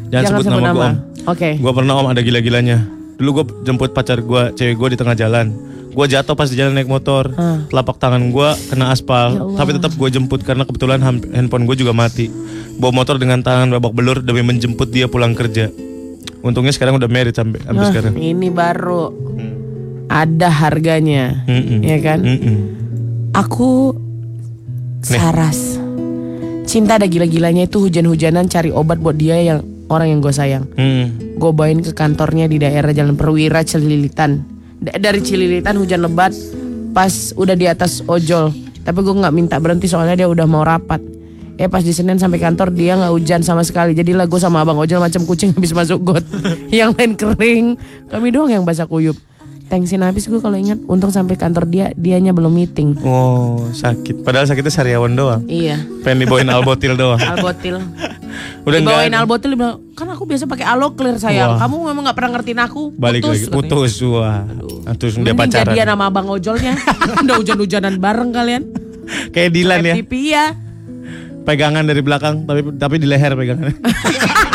Jangan, sebut nama, gue om. Oke. Gue pernah om ada gila-gilanya. Dulu gue jemput pacar gue, cewek gue di tengah jalan Gue jatuh pas di jalan naik motor. Ah. Telapak tangan gue kena aspal. Ya Allah. Tapi tetap gue jemput karena kebetulan handphone gue juga mati. Bawa motor dengan tangan babak belur demi menjemput dia pulang kerja. Untungnya sekarang udah married sampai sampai Nah, sekarang. ini baru. Ada harganya. Mm-mm. ya kan? Mm-mm. Aku Saras. Cinta ada gila-gilanya itu hujan-hujanan cari obat buat dia yang orang yang gue sayang. Mm. Gue bawain ke kantornya di daerah Jalan Perwira Cililitan Da- Dari Cililitan hujan lebat Pas udah di atas ojol. Tapi gue nggak minta berhenti soalnya dia udah mau rapat. Eh pas di Senin sampai kantor dia nggak hujan sama sekali. Jadilah gue sama abang ojol macam kucing habis masuk got. Yang lain kering. Kami doang yang basah kuyup Thanksin habis gue kalau ingat Untung sampai kantor dia Dianya belum meeting. Oh sakit. Padahal sakitnya sariawan doang. Iya. Pengen dibawain albotil doang. Albotil Udah Dibawain albotil dia bilang Kan aku biasa pakai alo clear sayang. Wah. Kamu memang gak pernah ngertiin aku. Balik lagi katanya. Putus. Wah. Nah, Terus dia pacaran. jadian sama abang ojolnya. Udah hujan-hujanan bareng kalian. Kayak Dilan ya. FTP ya. Pegangan dari belakang Tapi tapi di leher pegangannya